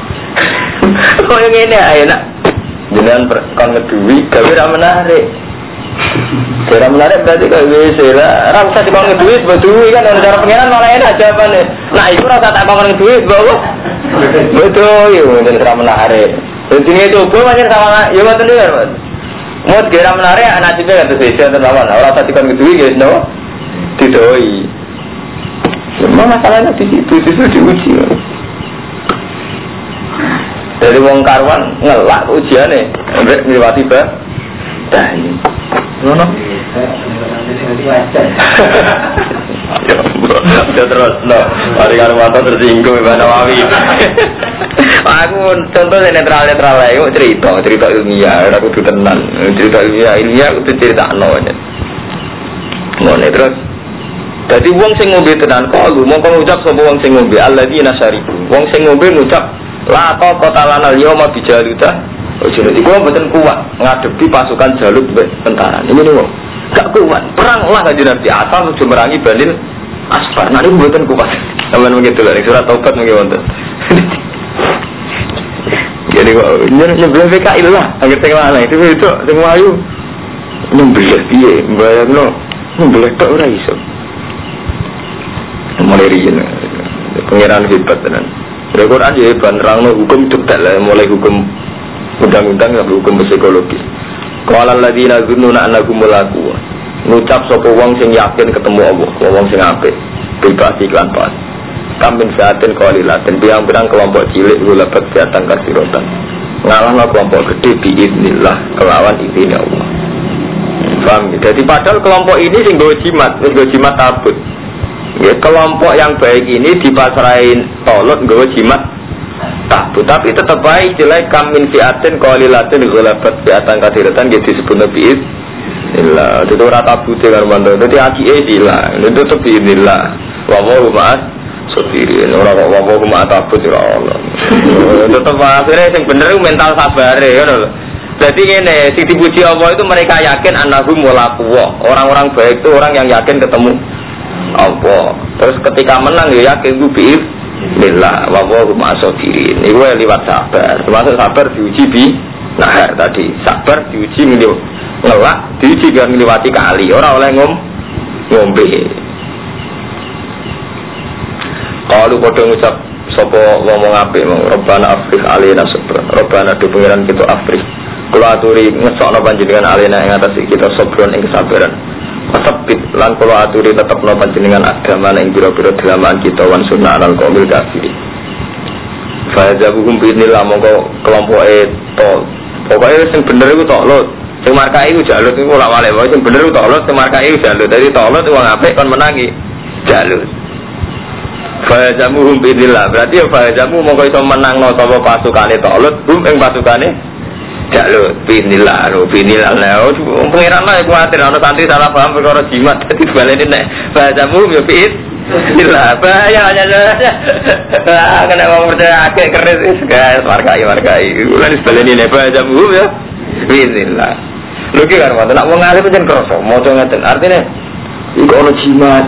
(laughs) Kok yang ini enak. Jangan kon ngedui gawe ra menarik. Cara menarik berarti kalau wis lah. Ora usah dikon ngedui duit kan orang cara pengiran malah enak jawabannya. Nah, itu rasa tak kon ngedui bawa. Betul, yo jadi cara menarik. Ini itu gue macam sama ya betul ya, Mau kira menarik anak cipe kata saya dan lawan orang tadi kan gitu ya no didoi. Semua masalahnya di situ di situ diuji. Dari wong karwan ngelak ujian nih, sampai melewati bah. Dah ini. Nono. Ya terus, no. Mari Karwanto tersinggung Mbak Nawawi. Aku contohnya netral netral lah, yuk cerita cerita ilmiah, aku tuh tenan cerita ilmiah ilmiah aku tuh cerita no nya. Ngono terus. Jadi wong sing ngombe tenan kok lu mau ngucap sapa wong sing ngombe alladzina syaribu. Wong sing ngombe ngucap la ta kota lana yauma bijaluta. Ojo nek iku mboten kuat ngadepi pasukan Jalut mbek tentara. Ini nih gak kuat. Perang lah kanjeng Nabi asal sudah merangi Banil Asfar. Ini mboten kuat. (laughs) Sampeyan begitu lah surat taubat mungkin wonten. (laughs) Jadi kok nyebelah PKI lah, agar tengah mana itu itu semua ayu nyebelah piye, bayar no, nyebelah tak ora iso. Mulai riyen, pengiran hebat tenan. Quran ya hebat, nerang hukum lah, mulai hukum undang-undang sampai hukum psikologis. Kalau ladina zununa annakum mulaku, ngucap sopo wong sing yakin ketemu Allah, wong sing apik, bebas iklan pas. Kamin saatin kolilatin biang-biang kelompok cilik gula kegiatan kasirotan ngalah kelompok gede biidnillah kelawan izin Allah. Paham? Jadi padahal kelompok ini sing gue jimat gue jimat tabut ya kelompok yang baik ini dipasrahin tolot gue jimat tabut tapi tetap baik. Jelek kamin fiatin kolilatin gula fiatan kasiratan gitu disebut nabi Inilah, itu rata putih kan mantu. Jadi aki ejila, itu tetap inilah. Wawahu ma'as sendiri orang kok ku mak takut ya Allah. (laughs) Tetep akhirnya yang bener mental sabar ya loh jadi ini si dipuji Allah itu mereka yakin anahum mulaku orang-orang baik itu orang yang yakin ketemu Allah. Terus ketika menang ya yakin gue Bila wawo rumah diri ini gue lewat sabar. Termasuk sabar diuji bi nah tadi. Sabar diuji ngelak diuji dengan melewati kali. Orang oleh ngom ngombe. Kalau pada ngucap sopo ngomong api mong Robbana Afrik alina sobron Robbana di pengiran kita Afrik Kalau aturi ngesok no panjenengan alina yang atas kita sobron yang kesabaran Masabit lan kalau aturi tetap no panjenengan agama yang biro-biro dalaman kita wan sunnah alal komil kafiri Fajabuhum binillah mongko kelompok itu Pokoknya yang bener itu toklot Sing markai itu jalut itu ulak wale. Sing bener itu toklot Sing markai itu jalut. Jadi toklot itu uang apik kan menangi Jalut. Fahajamu hum bidillah Berarti ya fahajamu mau iso menang no Sopo pasukane tolut Hum yang pasukane Jalut Binillah no Binillah no Pengiran lah khawatir Ada santri salah paham Perkara jimat (laughs) sebalik ini Fahajamu hum ya bid Bismillah, bahaya aja Ah, kena mau percaya akeh keris guys, markai. Ulah sebalik ini bahaya hum ya. Bismillah. Lu ki kan nak mau ngalih pancen kroso, maca ngeten. Artinya iku ono jimat,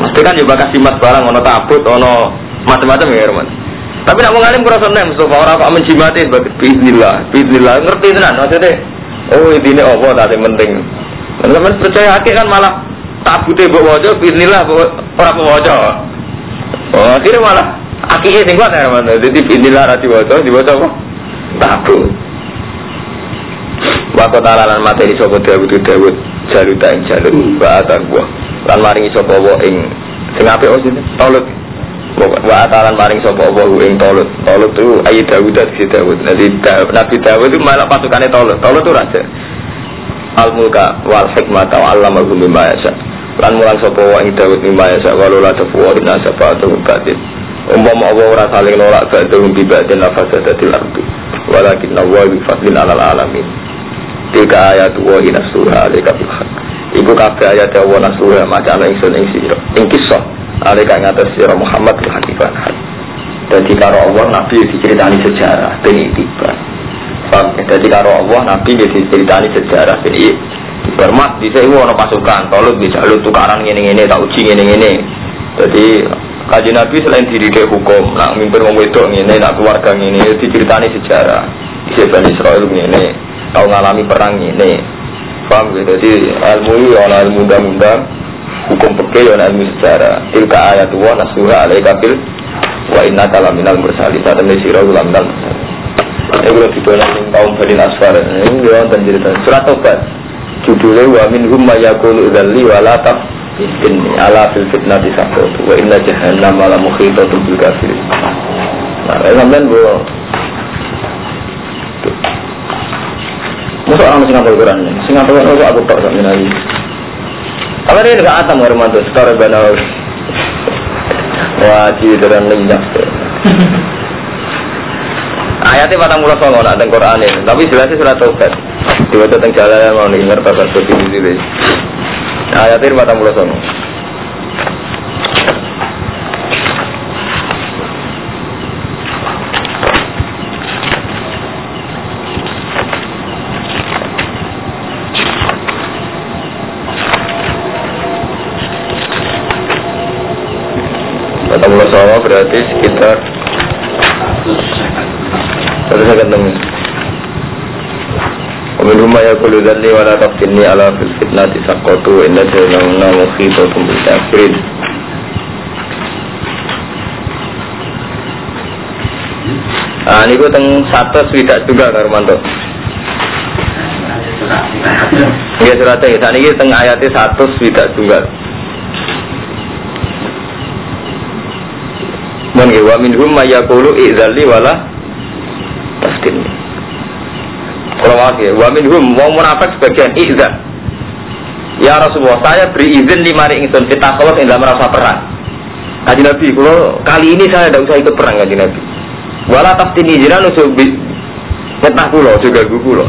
Mesti kan juga kasih mas barang, ono tabut, ono macam-macam ya, teman. Tapi nak mengalim kurang nek Mustafa orang kok menjimati bismillah, bismillah ngerti tenan maksudnya. Oh ini apa tadi penting. Teman percaya akeh kan malah tabute mbok waca bismillah ora waca. Oh akhirnya malah akhirnya sing kuat ya teman. Jadi bismillah ra diwaca, diwaca apa? Tabut. Waktu talalan materi sobat Dawud Dawud jaluta ing jalut bahasa buah lan maringi sapa wa ing sing apik oh sini tolut wa atalan maring sapa wa ing tolut. Tolut itu ayi Dawud dari Dawud. Jadi Nabi Dawud itu malah pasukannya tolut. Tolut itu raja. Al mulka wal hikmata wa allamahu mimma yasha. Lan mulang sapa wa ing Dawud mimma yasha. Walau la tafuwa inna safatu kadir umpama Allah ora saling nolak ba'dhum bi ba'din lafasadatil ardi walakin Allah bi fadlin alal alamin. Tilka ayat wa ina surah alika bil Ibu kabeh ayat wa nasura macam ingsun ing sira. Ing kisah alika ngatas sira Muhammad bil hakifan. Jadi karo Allah Nabi diceritani sejarah ben tiba. Ya? Jadi karo Allah Nabi diceritani sejarah ben Bermat di sini ada pasukan, tolong bisa lu tukaran ini ini, tak uji ini ini. Jadi kaji Nabi selain diri dia hukum, nak mimpin wong wedok ini, nak keluarga ini, diceritani sejarah. Di Israel ini, tahu ngalami perang ini paham gitu jadi ilmu ini ada ilmu hukum pekeh ada ilmu sejarah tilka ayat wa nasuha alaika bil wa inna kala minal mursalin saat ini sirah ulam minal Ya kalau didolan ning kaum Bani Asfar. Ini ya wonten cerita. Surat Tobat. Judulnya wa minhum may yaqulu dzalli wa la inni ala fil fitnati saqat wa inna jahannama la muhitatun bil kafirin. Nah, sampean bu Masa orang sing ngapal Quran ini? Sing ngapal Quran aku tak sampe lagi. Apa dia dekat atam Hermanto sekarang benar. Wajib dan lenyap. Ayatnya patang mulut songo nak teng Quran ini, tapi jelasnya surat Taubat. Diwaca teng jalan mau ngerti apa seperti ini. Ayatnya patang mulut songo. Berarti sekitar Terus saya ketemu. Wa rumah ya kullu dhanni wa la taftinni ala fil fitnati saqqatu inna jahannama muhitatun bil kafirin. Ah niku teng satu swidak juga Karmanto. Nggih surat e saniki teng ayat satu swidak juga. Mun wa minhum may yaqulu idzalli wala taftin. Kalau lagi, wa minhum wong munafik sebagian izin. Ya Rasulullah, saya beri izin di mari ingsun kita kalau tidak merasa perang. Kaji Nabi, kalau kali ini saya tidak usah ikut perang kaji Nabi. Wala taftini jiran usuk Metah kulo juga gue kulo.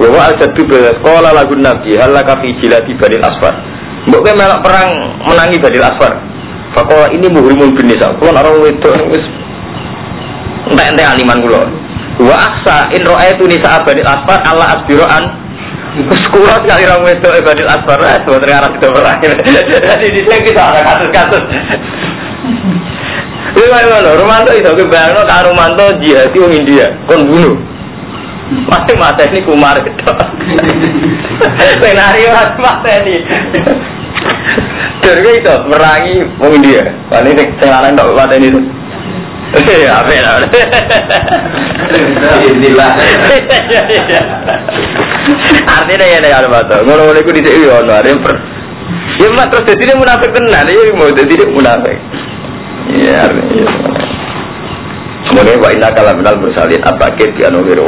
Bahwa al jadu sekolah lagu Nabi halaka fi jilati badil asfar. Mbok melak perang menangi badil asfar. Fakola ini muhrimul bin nisa. Kulo orang wedok wis entek-entek aliman kulo. Wa aksa in ro'aitu nisa abadil asfar Allah asbiroan. Sekolah sekali orang wedok ibadil asfar. Sebetulnya arah kita berakhir. Jadi di sini kita ada kasus-kasus. Ini mana Romanto itu kebayang no Kak Romanto jihadi orang India Kon bunuh. Masih masa ini kumar gitu. (laughs) Senario masa ini Jadi itu merangi orang India Ini sekarang tak mata ini Ya, apa ya? Inilah. Artinya ya nih Almato. Ngono-ngono iku dhisik yo ono per. Ya mak terus dadi munafik tenan, ya mau dadi munafik. Ya artinya. Semoga wa inna kalam minal mursalin apa kit ya nuhiru.